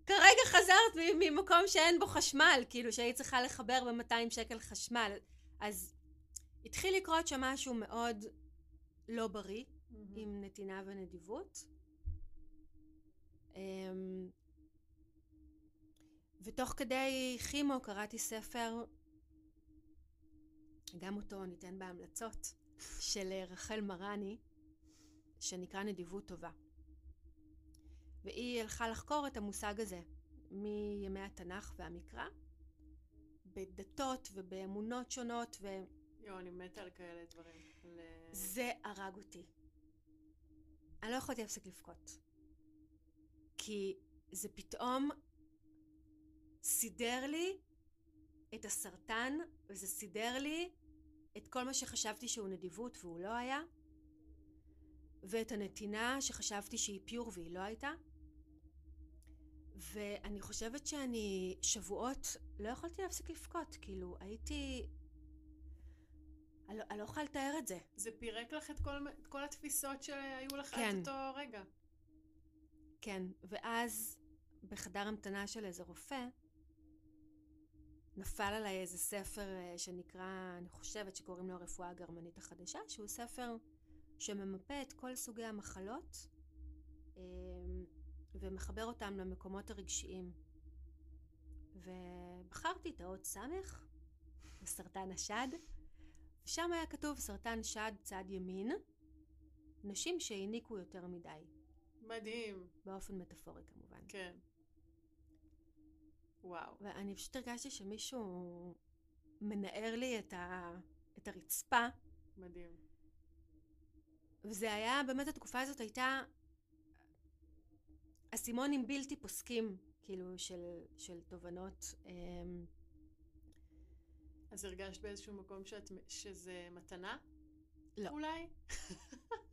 Speaker 2: כרגע חזרת ממקום שאין בו חשמל, כאילו שהיית צריכה לחבר ב-200 שקל חשמל. אז התחיל לקרות שם משהו מאוד לא בריא, mm-hmm. עם נתינה ונדיבות. אמ, ותוך כדי כימו קראתי ספר גם אותו ניתן בהמלצות, של רחל מרני, שנקרא נדיבות טובה. והיא הלכה לחקור את המושג הזה מימי התנ"ך והמקרא, בדתות ובאמונות שונות ו...
Speaker 1: יואו, אני מתה על כאלה דברים. ל...
Speaker 2: זה הרג אותי. אני לא יכולתי להפסיק לבכות. כי זה פתאום סידר לי את הסרטן, וזה סידר לי את כל מה שחשבתי שהוא נדיבות והוא לא היה, ואת הנתינה שחשבתי שהיא פיור והיא לא הייתה. ואני חושבת שאני שבועות לא יכולתי להפסיק לבכות, כאילו הייתי... אני לא, אני לא יכולה לתאר את זה.
Speaker 1: זה פירק לך את כל, את כל התפיסות שהיו לך כן. את אותו רגע.
Speaker 2: כן, ואז בחדר המתנה של איזה רופא, נפל עליי איזה ספר אה, שנקרא, אני חושבת שקוראים לו הרפואה הגרמנית החדשה, שהוא ספר שממפה את כל סוגי המחלות אה, ומחבר אותם למקומות הרגשיים. ובחרתי את האות סמך, בסרטן השד, ושם היה כתוב סרטן שד צד ימין, נשים שהעניקו יותר מדי.
Speaker 1: מדהים.
Speaker 2: באופן מטאפורי כמובן.
Speaker 1: כן. וואו.
Speaker 2: ואני פשוט הרגשתי שמישהו מנער לי את, ה... את הרצפה.
Speaker 1: מדהים.
Speaker 2: וזה היה, באמת התקופה הזאת הייתה אסימונים בלתי פוסקים, כאילו, של, של תובנות. אמ,
Speaker 1: אז הרגשת באיזשהו מקום שאת, שזה מתנה?
Speaker 2: לא.
Speaker 1: אולי?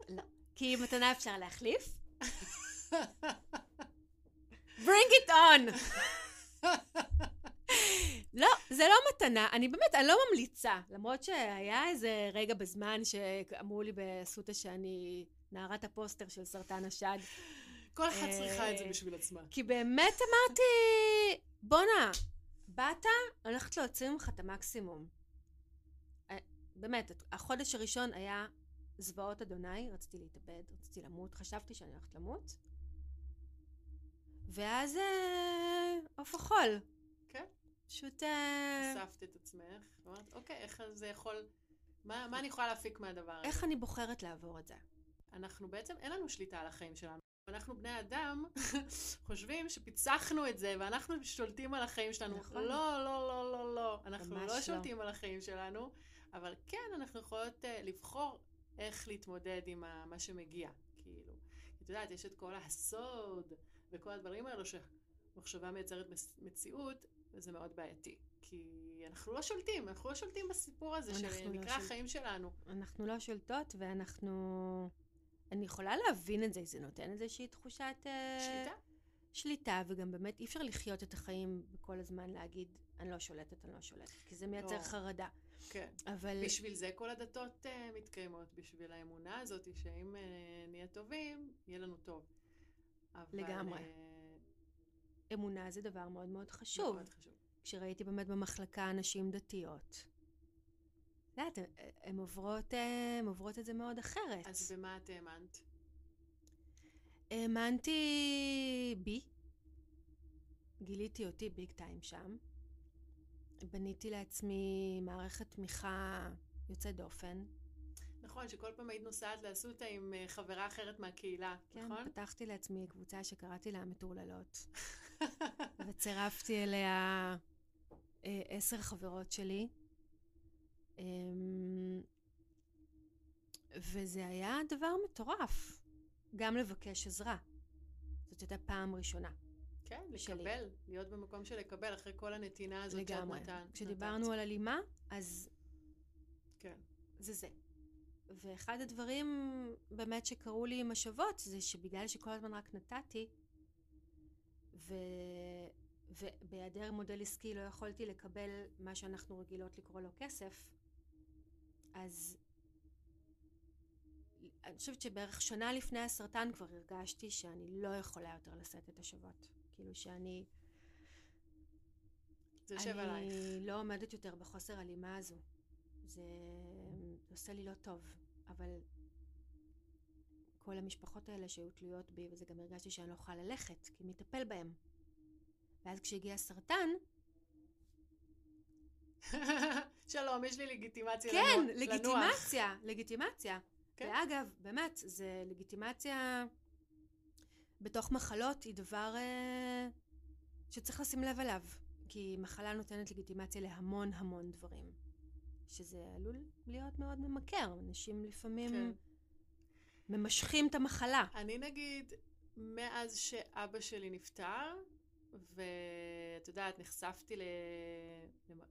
Speaker 2: לא. כי מתנה אפשר להחליף. bring it on! לא, זה לא מתנה, אני באמת, אני לא ממליצה, למרות שהיה איזה רגע בזמן שאמרו לי באסותא שאני נערת הפוסטר של סרטן השד.
Speaker 1: כל אחת צריכה את זה בשביל עצמה.
Speaker 2: כי באמת אמרתי, בואנה, באת, הולכת להוציא ממך את המקסימום. אה, באמת, החודש הראשון היה זוועות אדוני, רציתי להתאבד, רציתי למות, חשבתי שאני הולכת למות. ואז אה, עוף החול. פשוט...
Speaker 1: אספת את עצמך, ואמרת, אוקיי, איך זה יכול... מה, מה אני יכולה להפיק מהדבר הזה?
Speaker 2: איך אני בוחרת לעבור את זה?
Speaker 1: אנחנו בעצם, אין לנו שליטה על החיים שלנו. אנחנו בני אדם חושבים שפיצחנו את זה ואנחנו שולטים על החיים שלנו.
Speaker 2: נכון.
Speaker 1: לא, לא, לא, לא, לא. אנחנו לא
Speaker 2: לא.
Speaker 1: שולטים על החיים שלנו, אבל כן, אנחנו יכולות uh, לבחור איך להתמודד עם ה- מה שמגיע. כאילו, את יודעת, יש את כל הסוד וכל הדברים האלו שמחשבה מייצרת מציאות, וזה מאוד בעייתי. כי אנחנו לא שולטים, אנחנו לא שולטים בסיפור הזה
Speaker 2: לא
Speaker 1: שנקרא
Speaker 2: שולטים.
Speaker 1: החיים שלנו.
Speaker 2: אנחנו לא שולטות ואנחנו... אני יכולה להבין את זה, זה נותן איזושהי תחושת... אה,
Speaker 1: שליטה?
Speaker 2: שליטה, וגם באמת אי אפשר לחיות את החיים וכל הזמן להגיד, אני לא שולטת, אני לא שולטת, כי זה מייצר
Speaker 1: לא.
Speaker 2: חרדה.
Speaker 1: כן.
Speaker 2: אבל...
Speaker 1: בשביל זה כל הדתות uh, מתקיימות, בשביל האמונה הזאת שאם uh, נהיה טובים, יהיה לנו טוב. אבל,
Speaker 2: לגמרי.
Speaker 1: Uh,
Speaker 2: אמונה זה דבר מאוד מאוד חשוב.
Speaker 1: מאוד חשוב.
Speaker 2: כשראיתי באמת במחלקה נשים דתיות. את יודעת, הן- עוברות, אה, הן עוברות את זה מאוד אחרת.
Speaker 1: אז במה את האמנת?
Speaker 2: האמנתי בי, גיליתי אותי ביג טיים שם, בניתי לעצמי מערכת תמיכה יוצאת דופן.
Speaker 1: נכון, שכל פעם היית נוסעת לאסותא עם uh, חברה אחרת מהקהילה,
Speaker 2: כן,
Speaker 1: נכון?
Speaker 2: פתחתי לעצמי קבוצה שקראתי לה המטורללות, וצירפתי אליה אה, עשר חברות שלי. אמ, וזה היה דבר מטורף, גם לבקש עזרה. זאת הייתה פעם ראשונה.
Speaker 1: כן,
Speaker 2: שלי.
Speaker 1: לקבל, להיות במקום של לקבל, אחרי כל הנתינה הזאת
Speaker 2: לגמרי.
Speaker 1: שאת נתן.
Speaker 2: כשדיברנו על הלימה, אז
Speaker 1: כן.
Speaker 2: זה זה. ואחד הדברים באמת שקרו לי עם השבות זה שבגלל שכל הזמן רק נתתי ו... ובהיעדר מודל עסקי לא יכולתי לקבל מה שאנחנו רגילות לקרוא לו כסף אז אני חושבת שבערך שנה לפני הסרטן כבר הרגשתי שאני לא יכולה יותר לשאת את השבות כאילו שאני
Speaker 1: זה יושב עלייך.
Speaker 2: אני לא עומדת יותר בחוסר הלימה הזו. זה עושה לי לא טוב, אבל כל המשפחות האלה שהיו תלויות בי, וזה גם הרגשתי שאני לא יכולה ללכת, כי מי יטפל בהם. ואז כשהגיע הסרטן,
Speaker 1: שלום, יש לי לגיטימציה
Speaker 2: כן,
Speaker 1: לנוח.
Speaker 2: לגיטימציה, לגיטימציה.
Speaker 1: כן.
Speaker 2: ואגב, באמת, זה לגיטימציה בתוך מחלות היא דבר אה, שצריך לשים לב אליו. כי מחלה נותנת לגיטימציה להמון המון דברים. שזה עלול להיות מאוד ממכר. אנשים לפעמים
Speaker 1: כן.
Speaker 2: ממשכים את המחלה.
Speaker 1: אני נגיד, מאז שאבא שלי נפטר, ואת יודעת, נחשפתי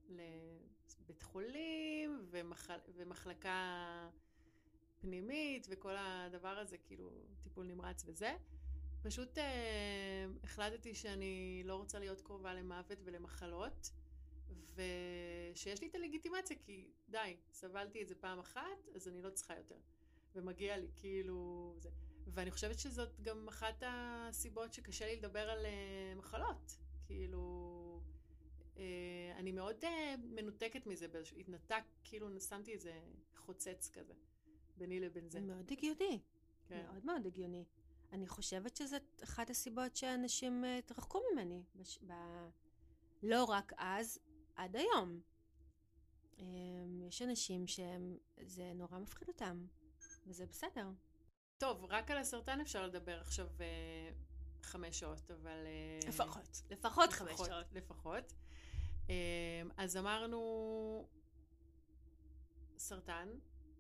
Speaker 1: לבית חולים ומחל... ומחלקה פנימית וכל הדבר הזה, כאילו טיפול נמרץ וזה. פשוט אה, החלטתי שאני לא רוצה להיות קרובה למוות ולמחלות, ושיש לי את הלגיטימציה, כי די, סבלתי את זה פעם אחת, אז אני לא צריכה יותר. ומגיע לי, כאילו, זה. ואני חושבת שזאת גם אחת הסיבות שקשה לי לדבר על uh, מחלות. כאילו, uh, אני מאוד uh, מנותקת מזה, באיזשהו- התנתק, כאילו שמתי איזה חוצץ כזה, ביני לבין זה.
Speaker 2: זה מאוד הגיוני.
Speaker 1: כן.
Speaker 2: מאוד מאוד הגיוני. אני חושבת שזאת אחת הסיבות שאנשים התרחקו ממני. בש... ב... לא רק אז, עד היום. יש אנשים שזה נורא מפחיד אותם, וזה בסדר.
Speaker 1: טוב, רק על הסרטן אפשר לדבר עכשיו אה, חמש שעות, אבל... אה,
Speaker 2: לפחות. לפחות חמש שעות.
Speaker 1: לפחות. אה, אז אמרנו סרטן,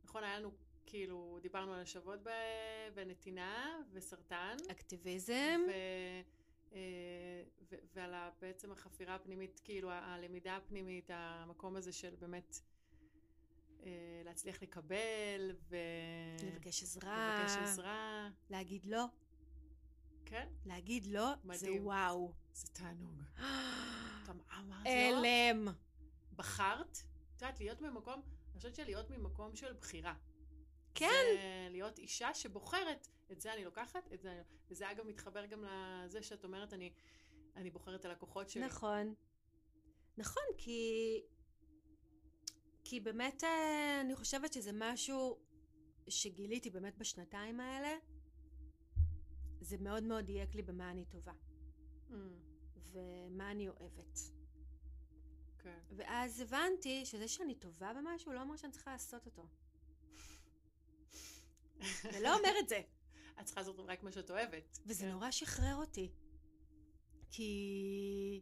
Speaker 1: נכון? היה לנו, כאילו, דיברנו על השבות בנתינה וסרטן.
Speaker 2: אקטיביזם.
Speaker 1: ו, אה, ו, ועל בעצם החפירה הפנימית, כאילו הלמידה הפנימית, המקום הזה של באמת להצליח לקבל ו...
Speaker 2: לבקש עזרה.
Speaker 1: לבקש עזרה.
Speaker 2: להגיד לא.
Speaker 1: כן,
Speaker 2: להגיד לא, זה
Speaker 1: מדהים.
Speaker 2: וואו.
Speaker 1: זה תענוג. אתה אמרת לא?
Speaker 2: הלם.
Speaker 1: בחרת, את יודעת, להיות במקום, אני חושבת שלהיות ממקום של בחירה.
Speaker 2: כן.
Speaker 1: זה להיות אישה שבוחרת, את זה אני לוקחת, את זה אני לא... וזה אגב מתחבר גם לזה שאת אומרת, אני, אני בוחרת את הלקוחות שלי.
Speaker 2: נכון. נכון, כי... כי באמת אה, אני חושבת שזה משהו שגיליתי באמת בשנתיים האלה. זה מאוד מאוד דייק לי במה אני טובה,
Speaker 1: Mm,
Speaker 2: ומה אני אוהבת.
Speaker 1: כן.
Speaker 2: ואז הבנתי שזה שאני טובה במשהו לא אומר שאני צריכה לעשות אותו. זה לא אומר את זה.
Speaker 1: את צריכה לעשות רק מה שאת אוהבת.
Speaker 2: וזה
Speaker 1: כן.
Speaker 2: נורא שחרר אותי. כי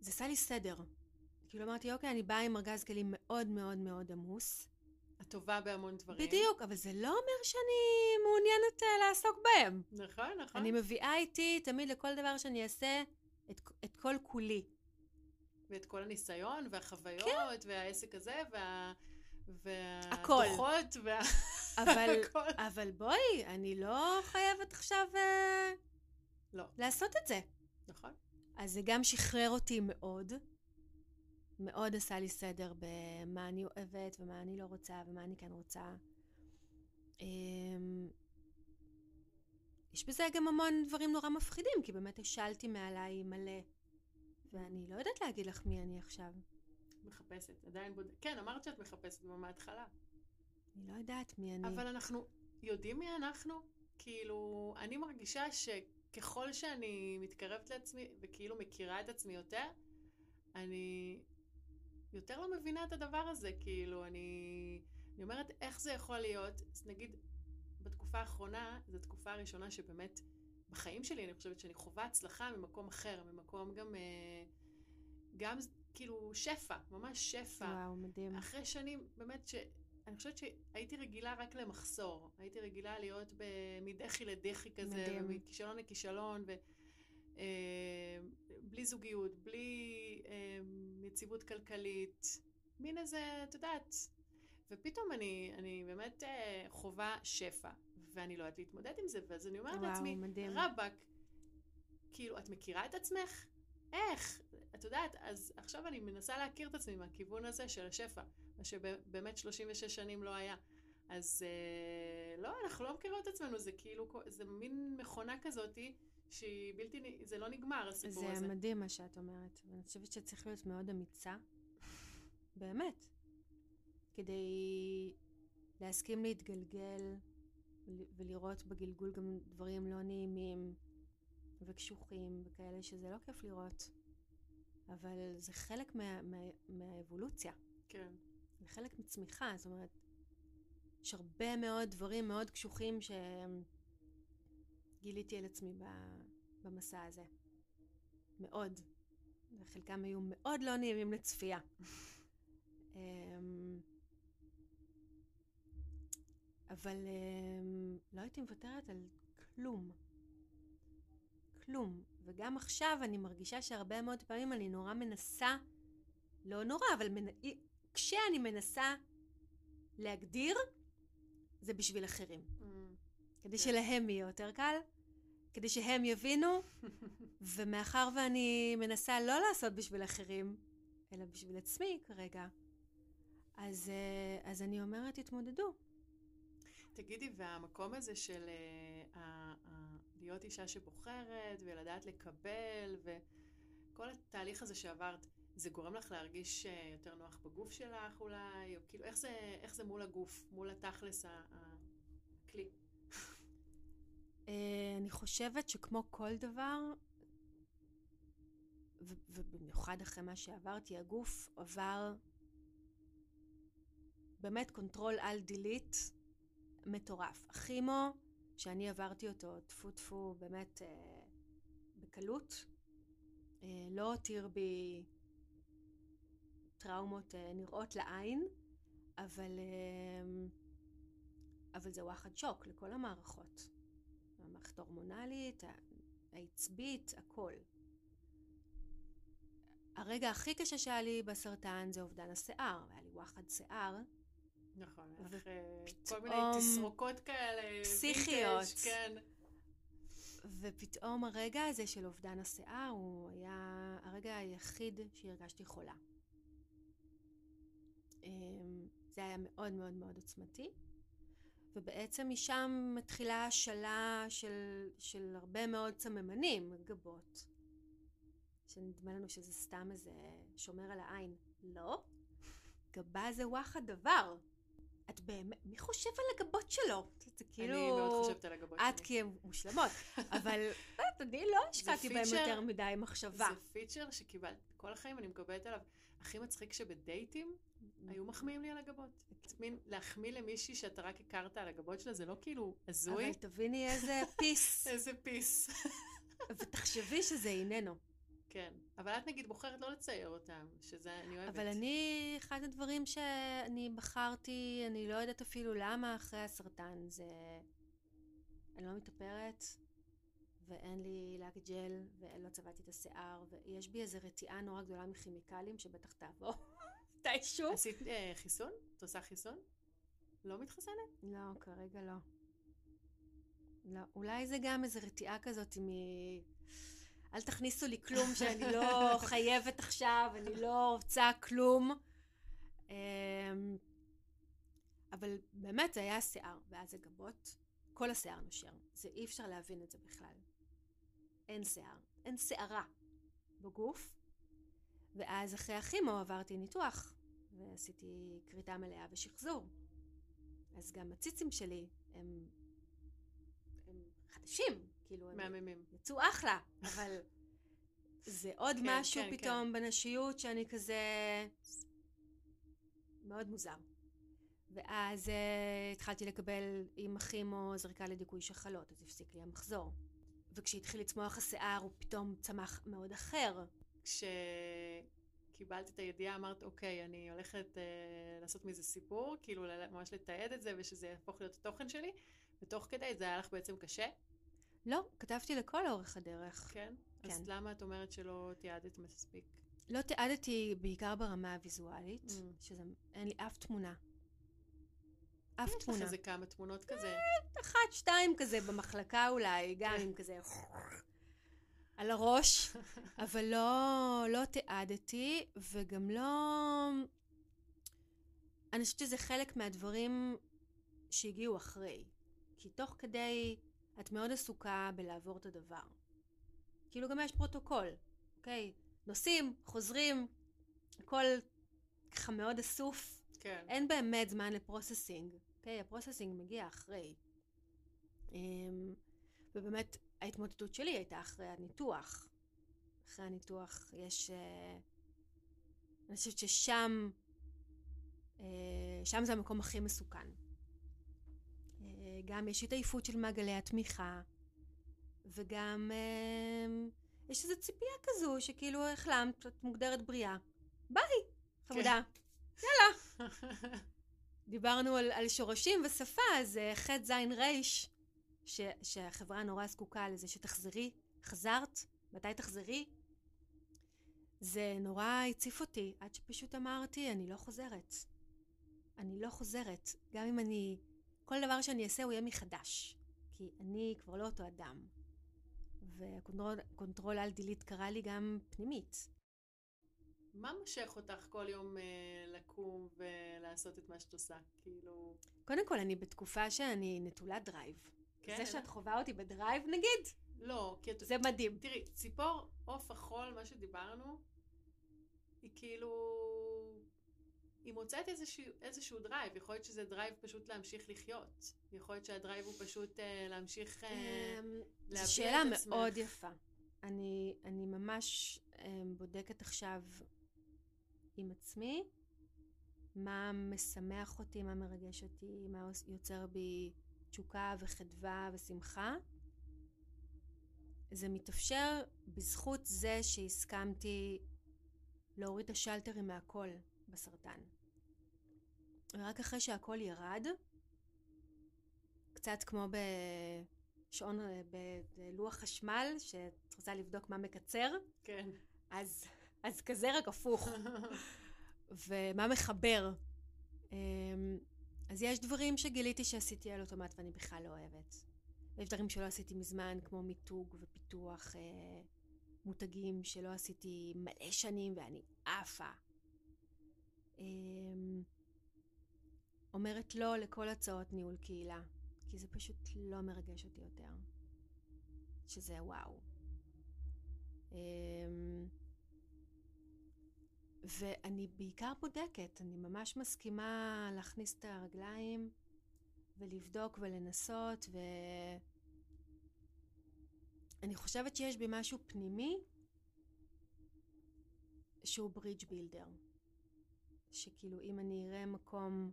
Speaker 2: זה עשה לי סדר. כאילו אמרתי, אוקיי, אני באה עם ארגז כלים מאוד מאוד מאוד עמוס.
Speaker 1: את טובה בהמון דברים.
Speaker 2: בדיוק, אבל זה לא אומר שאני מעוניינת אה, לעסוק בהם.
Speaker 1: נכון, נכון.
Speaker 2: אני מביאה איתי תמיד לכל דבר שאני אעשה את, את כל כולי.
Speaker 1: ואת כל הניסיון, והחוויות,
Speaker 2: כן.
Speaker 1: והעסק הזה, וה... והדוחות, וה...
Speaker 2: אבל. אבל בואי, אני לא חייבת עכשיו אה,
Speaker 1: לא,
Speaker 2: לעשות את זה.
Speaker 1: נכון.
Speaker 2: אז זה גם שחרר אותי מאוד. מאוד עשה לי סדר במה אני אוהבת ומה אני לא רוצה ומה אני כן רוצה. אמ, יש בזה גם המון דברים נורא מפחידים, כי באמת השלתי מעליי מלא. ואני לא יודעת להגיד לך מי אני עכשיו.
Speaker 1: מחפשת, עדיין בודקת. כן, אמרת שאת מחפשת כבר מההתחלה.
Speaker 2: אני לא יודעת מי אני.
Speaker 1: אבל אנחנו יודעים מי אנחנו? כאילו, אני מרגישה שככל שאני מתקרבת לעצמי וכאילו מכירה את עצמי יותר, אני יותר לא מבינה את הדבר הזה. כאילו, אני, אני אומרת, איך זה יכול להיות? אז נגיד, בתקופה האחרונה, זו התקופה הראשונה שבאמת, בחיים שלי, אני חושבת שאני חווה הצלחה ממקום אחר, ממקום גם, אה, גם כאילו שפע, ממש שפע.
Speaker 2: וואו, מדהים.
Speaker 1: אחרי שנים, באמת ש... אני חושבת שהייתי רגילה רק למחסור. הייתי רגילה להיות. מדחי לדחי כזה,
Speaker 2: מדהים.
Speaker 1: ומכישלון לכישלון, ו... אה, בלי זוגיות, בלי אה, יציבות כלכלית, מין איזה, את יודעת. ופתאום אני, אני באמת אה, חווה שפע, ואני לא יודעת להתמודד עם זה, ואז אני אומרת
Speaker 2: וואו,
Speaker 1: לעצמי,
Speaker 2: מדהים.
Speaker 1: רבאק, כאילו, את מכירה את עצמך? איך? את יודעת, אז עכשיו אני מנסה להכיר את עצמי מהכיוון הזה של השפע, מה שבאמת 36 שנים לא היה. אז אה, לא, אנחנו לא מכירות את עצמנו, זה כאילו, זה מין מכונה כזאתי, שהיא בלתי, זה לא נגמר הסיפור
Speaker 2: זה
Speaker 1: הזה.
Speaker 2: מדהים מה שאת אומרת. ואני חושבת שצריך להיות מאוד אמיצה. באמת. כדי להסכים להתגלגל ול- ולראות בגלגול גם דברים לא נעימים וקשוחים וכאלה שזה לא כיף לראות. אבל זה חלק מה, מה, מהאבולוציה.
Speaker 1: כן.
Speaker 2: זה חלק מצמיחה, זאת אומרת, יש הרבה מאוד דברים מאוד קשוחים שגיליתי על עצמי במסע הזה. מאוד. וחלקם היו מאוד לא נעימים לצפייה. אמ, אבל אמ, לא הייתי מוותרת על כלום. כלום. וגם עכשיו אני מרגישה שהרבה מאוד פעמים אני נורא מנסה, לא נורא, אבל מנ... כשאני מנסה להגדיר, זה בשביל אחרים. כדי. שלהם יהיה יותר קל, כדי שהם יבינו, ומאחר ואני מנסה לא לעשות בשביל אחרים, אלא בשביל עצמי כרגע, אז, אה, אז אני אומרת, תתמודדו.
Speaker 1: תגידי, והמקום הזה של ה- ה- להיות אישה שבוחרת, ולדעת לקבל, וכל התהליך הזה שעברת, זה גורם לך להרגיש אה, יותר נוח בגוף שלך אולי, או כאילו איך זה, איך זה מול הגוף, מול התכלס, הכלי.
Speaker 2: אה, אני חושבת שכמו כל דבר, ו- ובמיוחד אחרי מה שעברתי, הגוף עבר באמת control על delete מטורף. הכימו, שאני עברתי אותו טפו טפו באמת אה, בקלות, אה, לא הותיר בי טראומות אה, נראות לעין, אבל, אה, אבל זה וואחד שוק לכל המערכות. המערכת ההורמונלית, העצבית, הכל. הרגע הכי קשה שהיה לי בסרטן זה אובדן השיער. היה לי וואחד שיער,
Speaker 1: נכון, איך, כל מיני תסרוקות כאלה,
Speaker 2: פסיכיות.
Speaker 1: וינטג', כן.
Speaker 2: ופתאום הרגע הזה של אובדן השיער הוא היה הרגע היחיד שהרגשתי חולה. אמ, זה היה מאוד מאוד מאוד עוצמתי, ובעצם משם מתחילה השאלה של, של הרבה מאוד סממנים, גבות, שנדמה לנו שזה סתם איזה שומר על העין. לא, גבה זה וואחד דבר. את באמת, מי חושב על הגבות שלו? זה כאילו...
Speaker 1: אני מאוד חושבת על הגבות
Speaker 2: את
Speaker 1: שלי.
Speaker 2: כי הן מושלמות, אבל באמת, אני לא השקעתי בהן יותר מדי מחשבה.
Speaker 1: זה feature שקיבלת, כל החיים אני מקבלת עליו. הכי מצחיק שבדייטים היו מחמיאים לי על הגבות. מין להחמיא למישהי שאתה רק הכרת על הגבות שלה, זה לא כאילו הזוי.
Speaker 2: אבל תביני איזה פיס,
Speaker 1: איזה פיס.
Speaker 2: ותחשבי שזה איננו.
Speaker 1: כן. אבל את נגיד בוחרת לא לצייר אותם, שזה אני אוהבת.
Speaker 2: אבל אני, אחד הדברים שאני בחרתי, אני לא יודעת אפילו למה אחרי הסרטן, זה... אני לא מתאפרת, ואין לי לק ג'ל, ולא צבעתי את השיער, ויש בי איזו רתיעה נורא גדולה מכימיקלים, שבטח תעבור מתישהו.
Speaker 1: עשית אה, חיסון? את עושה חיסון? לא מתחסנת?
Speaker 2: לא, כרגע לא. לא. אולי זה גם איזו רתיעה כזאת מ... אל תכניסו לי כלום שאני לא חייבת עכשיו, אני לא רוצה כלום. אמ, אבל באמת זה היה שיער, ואז זה גבות. כל השיער נושר. זה אי אפשר להבין את זה בכלל. אין שיער, אין שערה בגוף. ואז אחרי הכימו עברתי ניתוח, ועשיתי כריתה מלאה ושחזור. אז גם הציצים שלי הם, הם חדשים, כאילו הם
Speaker 1: מהממים.
Speaker 2: יצאו אחלה, אבל זה עוד
Speaker 1: כן,
Speaker 2: משהו
Speaker 1: כן,
Speaker 2: פתאום בנשיות שאני כזה מאוד מוזר. ואז uh, התחלתי לקבל עם הכימו זריקה לדיכוי שחלות, אז הפסיק לי המחזור. וכשהתחיל לצמוח השיער הוא פתאום צמח מאוד אחר.
Speaker 1: כשקיבלת את הידיעה אמרת, אוקיי, אני הולכת אה, לעשות מזה סיפור, כאילו ממש לתעד את זה ושזה יהפוך להיות התוכן שלי, ותוך כדי זה היה לך בעצם קשה,
Speaker 2: לא, כתבתי לכל אורך הדרך.
Speaker 1: כן?
Speaker 2: כן.
Speaker 1: אז למה את אומרת שלא תיעדת מספיק?
Speaker 2: לא תיעדתי בעיקר ברמה הוויזואלית,
Speaker 1: Mm.
Speaker 2: שזה, אין לי אף תמונה. אף
Speaker 1: יש לך
Speaker 2: תמונה.
Speaker 1: איזה כמה תמונות כזה.
Speaker 2: אחת, שתיים כזה במחלקה אולי, גם עם כזה על הראש, אבל לא, לא תיעדתי, וגם לא... אני חושבת שזה חלק מהדברים שהגיעו אחרי. כי תוך כדי את מאוד עסוקה בלעבור את הדבר. כאילו גם יש פרוטוקול, אוקיי? נוסעים, חוזרים, הכל ככה מאוד אסוף.
Speaker 1: כן.
Speaker 2: אין באמת זמן ל processing, אוקיי? ה processing מגיע אחרי. אמ, ובאמת, ההתמוטטות שלי הייתה אחרי הניתוח. אחרי הניתוח יש... אה, אני חושבת ששם... אה, שם זה המקום הכי מסוכן. אה, גם יש התעייפות של מעגלי התמיכה, וגם יש איזו ציפייה כזו שכאילו החלמת, את מוגדרת בריאה. ביי, חמודה. דיברנו על, על שורשים ושפה, אז ח' ז' ר', ש, שהחברה נורא זקוקה לזה שתחזרי, חזרת, מתי תחזרי? זה נורא הציף אותי, עד שפשוט אמרתי, אני לא חוזרת. אני לא חוזרת. גם אם אני, כל דבר שאני אעשה הוא יהיה מחדש. כי אני כבר לא אותו אדם. וה control control alt delete קרה לי גם פנימית.
Speaker 1: מה מושך אותך כל יום אה, לקום ולעשות את מה שאת עושה? כאילו...
Speaker 2: קודם כל, אני בתקופה שאני נטולת drive.
Speaker 1: כן?
Speaker 2: זה שאת חווה אותי ב drive, נגיד,
Speaker 1: לא, כי.
Speaker 2: זה מדהים.
Speaker 1: תראי, ציפור עוף החול, מה שדיברנו, היא כאילו... היא מוצאת איזשהו, איזשהו drive, יכול להיות שזה drive פשוט להמשיך לחיות. יכול להיות שה drive הוא פשוט אה, להמשיך אה,
Speaker 2: אמ, זו שאלה
Speaker 1: את עצמך.
Speaker 2: מאוד יפה. אני, אני ממש אמ, בודקת עכשיו עם עצמי מה משמח אותי, מה מרגש אותי, מה יוצר בי תשוקה וחדווה ושמחה. זה מתאפשר בזכות זה שהסכמתי להוריד את השלטרים מהכל בסרטן. ורק אחרי שהכל ירד, קצת כמו בשעון, בלוח חשמל, שאת רוצה לבדוק מה מקצר,
Speaker 1: כן.
Speaker 2: אז, אז כזה רק הפוך. ומה מחבר. אז יש דברים שגיליתי שעשיתי על אוטומט ואני בכלל לא אוהבת. יש דברים שלא עשיתי מזמן, כמו מיתוג ופיתוח אה, מותגים שלא עשיתי מלא שנים ואני עפה. אמ, אומרת לא לכל הצעות ניהול קהילה, כי זה פשוט לא מרגש אותי יותר. שזה וואו. אמ, ואני בעיקר בודקת, אני ממש מסכימה להכניס את הרגליים ולבדוק ולנסות ו... אני חושבת שיש בי משהו פנימי שהוא ברידג' בילדר. שכאילו אם אני אראה מקום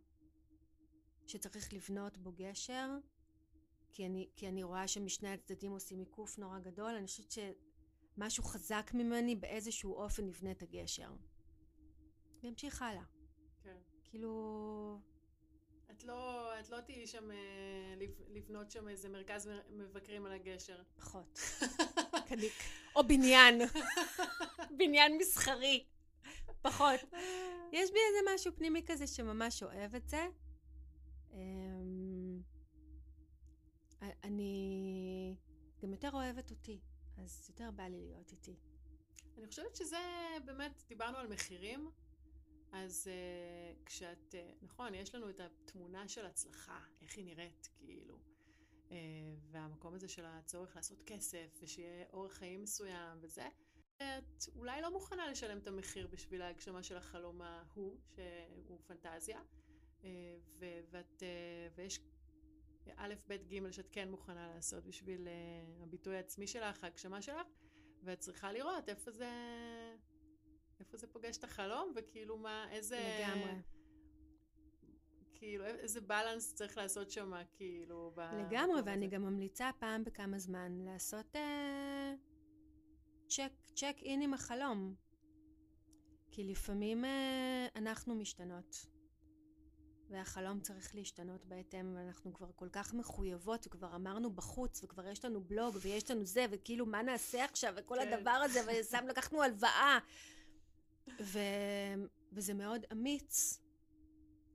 Speaker 2: שצריך לבנות בו גשר, כי אני, כי אני רואה שמשני הצדדים עושים עיקוף נורא גדול, אני חושבת שמשהו חזק ממני באיזשהו אופן יבנה את הגשר. וימשיך הלאה.
Speaker 1: כן.
Speaker 2: כאילו...
Speaker 1: את לא, את לא תהיי שם, אה, לב- לבנות שם איזה מרכז מבקרים על הגשר.
Speaker 2: פחות. קניק. או בניין. בניין מסחרי. פחות. יש בי איזה משהו פנימי כזה שממש אוהב את זה. אמ, אני גם יותר אוהבת אותי, אז יותר בא לי להיות איתי.
Speaker 1: אני חושבת שזה באמת, דיברנו על מחירים, אז uh, כשאת, uh, נכון, יש לנו את התמונה של הצלחה, איך היא נראית, כאילו, uh, והמקום הזה של הצורך לעשות כסף, ושיהיה אורח חיים מסוים וזה, את אולי לא מוכנה לשלם את המחיר בשביל ההגשמה של החלום ההוא, שהוא פנטזיה, uh, ו- ואת, uh, ויש א', ב', ג', שאת כן מוכנה לעשות בשביל uh, הביטוי העצמי שלך, ההגשמה שלך, ואת צריכה לראות איפה זה, איפה זה פוגש את החלום, וכאילו מה, איזה...
Speaker 2: לגמרי.
Speaker 1: כאילו, איזה בלנס צריך לעשות שם, כאילו, ב...
Speaker 2: לגמרי, ואני
Speaker 1: הזה.
Speaker 2: גם ממליצה פעם בכמה זמן לעשות אה, צ'ק, צ'ק אין עם החלום. כי לפעמים אה, אנחנו משתנות. והחלום צריך להשתנות בהתאם, ואנחנו כבר כל כך מחויבות, וכבר אמרנו בחוץ, וכבר יש לנו בלוג, ויש לנו זה, וכאילו, מה נעשה עכשיו, וכל
Speaker 1: כן.
Speaker 2: הדבר הזה, ושם לקחנו הלוואה. ו... וזה מאוד אמיץ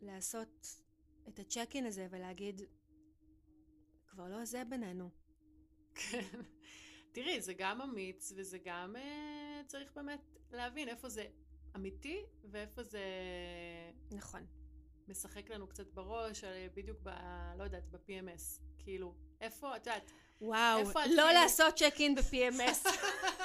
Speaker 2: לעשות את הצ'ק-אין הזה ולהגיד, כבר לא זה בינינו.
Speaker 1: כן. תראי, זה גם אמיץ, וזה גם אה, צריך באמת להבין איפה זה אמיתי, ואיפה זה
Speaker 2: נכון.
Speaker 1: משחק לנו קצת בראש, על- בדיוק ב... לא יודעת, ב-PMS. כאילו, איפה, את יודעת,
Speaker 2: וואו,
Speaker 1: את
Speaker 2: לא
Speaker 1: כאילו-
Speaker 2: לעשות צ'ק-אין ב-PMS.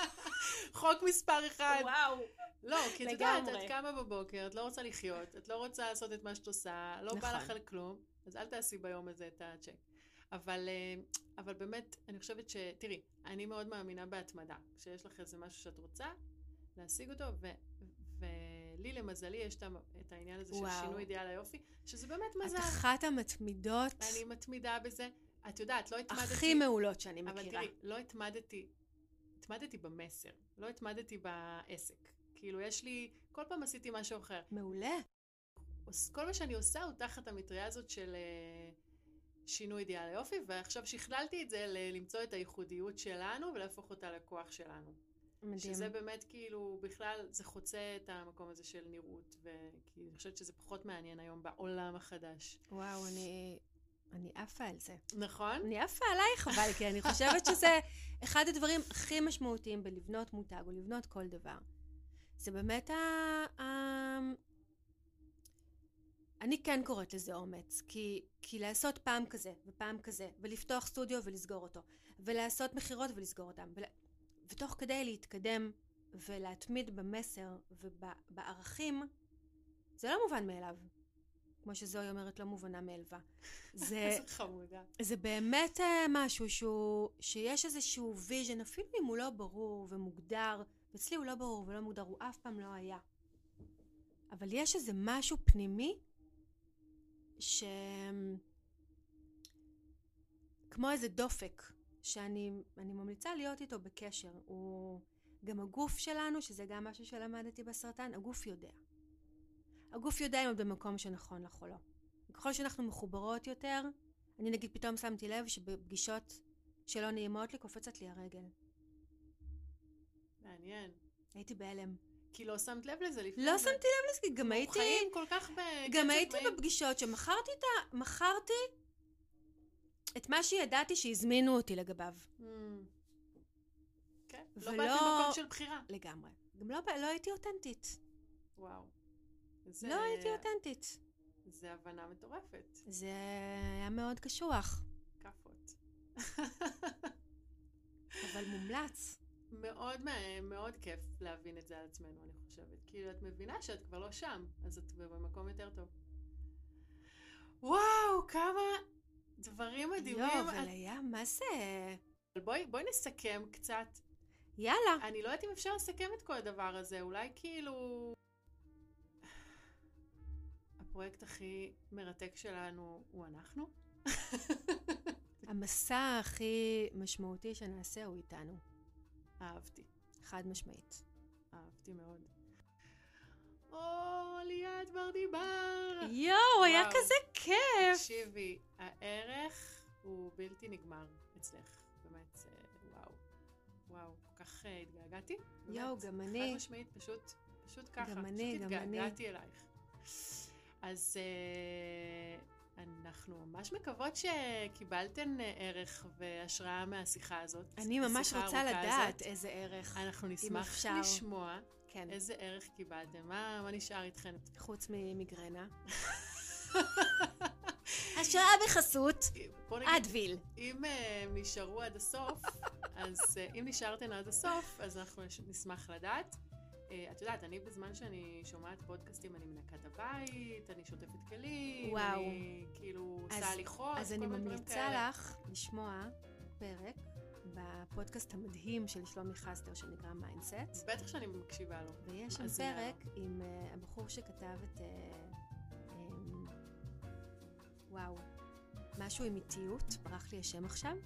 Speaker 1: חוק מספר אחד.
Speaker 2: וואו.
Speaker 1: לא, כי את יודעת. את קמה בבוקר, את לא רוצה לחיות, את לא רוצה לעשות את מה שאת עושה, לא בא
Speaker 2: נכון.
Speaker 1: לך על כלום, אז אל תעשי ביום הזה את הצ'ק. אבל, אה, אבל באמת, אני חושבת ש... תראי, אני מאוד מאמינה בהתמדה. כשיש לך איזה משהו שאת רוצה, להשיג אותו, ו, ולי למזלי יש את את העניין הזה של
Speaker 2: וואו.
Speaker 1: שינוי אידיאל היופי, שזה באמת
Speaker 2: את
Speaker 1: מזל.
Speaker 2: אחת המתמידות
Speaker 1: אני מתמידה בזה. את יודעת, לא התמדתי...
Speaker 2: הכי מעולות שאני
Speaker 1: אבל
Speaker 2: מכירה.
Speaker 1: תראי, לא התמדתי, התמדתי במסר, לא התמדתי בעסק. כאילו, יש לי, כל פעם עשיתי משהו אחר.
Speaker 2: מעולה.
Speaker 1: כל מה שאני עושה הוא תחת המטריה הזאת של אה, שינוי אידיאל היופי, ועכשיו שכללתי את זה למצוא את הייחודיות שלנו ולהפוך אותה לכוח שלנו.
Speaker 2: מדהים.
Speaker 1: שזה באמת כאילו, בכלל, זה חוצה את המקום הזה של נראות, וכי אני חושבת שזה פחות מעניין היום בעולם החדש.
Speaker 2: וואו, אני... אני עפה על זה.
Speaker 1: נכון?
Speaker 2: אני עפה עלייך, אבל כי אני חושבת שזה אחד הדברים הכי משמעותיים בלבנות מותג או לבנות כל דבר. זה באמת ה... ה... אני כן קוראת לזה אומץ, כי, כי לעשות פעם כזה ופעם כזה, ולפתוח סטודיו ולסגור אותו, ולעשות מכירות ולסגור אותם, ול... ותוך כדי להתקדם ולהתמיד במסר ובערכים, זה לא מובן מאליו. כמו שזוהי אומרת, לא מובנה מאלווה. זה,
Speaker 1: חמודה.
Speaker 2: זה באמת אה, משהו שהוא, שיש איזשהו vision, אפילו אם הוא לא ברור ומוגדר, ואצלי הוא לא ברור ולא מוגדר, הוא אף פעם לא היה. אבל יש איזה משהו פנימי, ש... כמו איזה דופק, שאני ממליצה להיות איתו בקשר. הוא גם הגוף שלנו, שזה גם משהו שלמדתי בסרטן, הגוף יודע. הגוף יודע אם את במקום שנכון לך או לא. ככל שאנחנו מחוברות יותר, אני נגיד פתאום שמתי לב שבפגישות שלא נעימות לי, קופצת לי הרגל.
Speaker 1: מעניין.
Speaker 2: הייתי בהלם.
Speaker 1: כי לא שמת לב לזה לפני.
Speaker 2: לא שמתי לב לזה, כי גם הייתי...
Speaker 1: חיים כל כך בקצב
Speaker 2: גם הייתי
Speaker 1: מהיר.
Speaker 2: בפגישות שמכרתי את ה... מכרתי את מה שידעתי שהזמינו אותי לגביו.
Speaker 1: Mm. כן, לא
Speaker 2: ולא-
Speaker 1: באתי במקום של בחירה.
Speaker 2: לגמרי. גם לא, לא הייתי אותנטית.
Speaker 1: וואו. זה-
Speaker 2: לא הייתי אותנטית.
Speaker 1: זה הבנה מטורפת.
Speaker 2: זה היה מאוד קשוח,
Speaker 1: כאפות.
Speaker 2: אבל מומלץ.
Speaker 1: מאוד, מאוד כיף להבין את זה על עצמנו, אני חושבת. כאילו, את מבינה שאת כבר לא שם, אז את במקום יותר טוב. וואו, כמה דברים מדהימים.
Speaker 2: יואו, אבל
Speaker 1: את-
Speaker 2: היה, מה זה?
Speaker 1: בואי, בואי נסכם קצת.
Speaker 2: יאללה.
Speaker 1: אני לא יודעת אם אפשר לסכם את כל הדבר הזה, אולי כאילו... הפרויקט הכי מרתק שלנו הוא אנחנו.
Speaker 2: המסע הכי משמעותי שנעשה הוא איתנו.
Speaker 1: אהבתי,
Speaker 2: חד משמעית.
Speaker 1: אהבתי מאוד. או, ליאת ברדיבר!
Speaker 2: יואו, היה. כזה כיף!
Speaker 1: תקשיבי, הערך הוא בלתי נגמר אצלך. באמת, זה וואו. וואו, כל כך אה, התגעגעתי.
Speaker 2: יואו, גם אני.
Speaker 1: חד משמעית, פשוט, פשוט ככה.
Speaker 2: גם אני,
Speaker 1: פשוט
Speaker 2: גם אני.
Speaker 1: התגעגעתי אלייך. אז אה, אנחנו ממש מקוות שקיבלתן אה, ערך והשראה מהשיחה הזאת.
Speaker 2: אני ממש רוצה לדעת
Speaker 1: הזאת.
Speaker 2: איזה ערך.
Speaker 1: אנחנו נשמח. לשמוע
Speaker 2: כן.
Speaker 1: איזה ערך קיבלתם. מה, מה נשאר איתכן?
Speaker 2: חוץ ממיגרנה. השראה בחסות אדוויל.
Speaker 1: אם אה, הם נשארו עד הסוף, אז אה, אם נשארתן עד הסוף, אז אנחנו נש- נשמח לדעת. אה, את יודעת, אני בזמן שאני שומעת פודקאסטים, אני מנקה את הבית, אני שוטפת כלים,
Speaker 2: וואו.
Speaker 1: אני כאילו עושה הליכות,
Speaker 2: אז אני ממליצה. לך לשמוע פרק בפודקאסט המדהים של שלומי חסטר שנקרא Mindset.
Speaker 1: בטח שאני מקשיבה לו.
Speaker 2: ויש שם
Speaker 1: לו.
Speaker 2: פרק עם אה, הבחור שכתב את... אה, אמ, וואו, משהו עם איטיות, ברח לי השם עכשיו,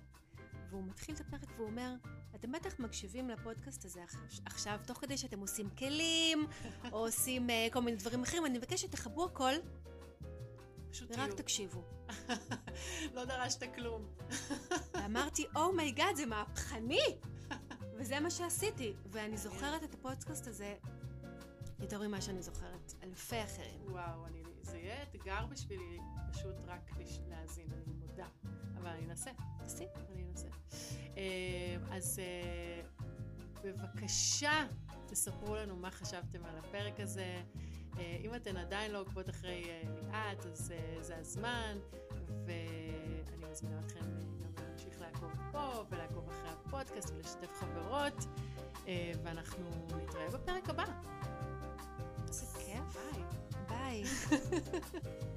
Speaker 2: והוא מתחיל את הפרק והוא אומר, אתם בטח מקשיבים לפודקאסט הזה עכ- עכשיו, תוך כדי שאתם עושים כלים, או עושים אה, כל מיני דברים אחרים, אני מבקשת שתכבו הכל,
Speaker 1: פשוט
Speaker 2: ורק
Speaker 1: תהיו.
Speaker 2: תקשיבו.
Speaker 1: לא דרשת כלום.
Speaker 2: ואמרתי, oh my God, זה מהפכני! וזה מה שעשיתי. ואני זוכרת את הפודקאסט הזה יותר ממה שאני זוכרת. אלפי אחרים.
Speaker 1: וואו, אני, זה יהיה אתגר בשבילי פשוט רק להאזין, אני מודה. אבל אני אנסה.
Speaker 2: תעשי.
Speaker 1: אני אנסה. אה, אז אה, בבקשה, תספרו לנו מה חשבתם על הפרק הזה. אה, אם אתן עדיין לא עוקבות אחרי ליאת, אז זה הזמן, ואני מזמינה אתכם גם להמשיך לעקוב פה, ולעקוב אחרי הפודקאסט, ולשתף חברות, ואנחנו נתראה בפרק הבא.
Speaker 2: איזה כיף.
Speaker 1: ביי.
Speaker 2: ביי.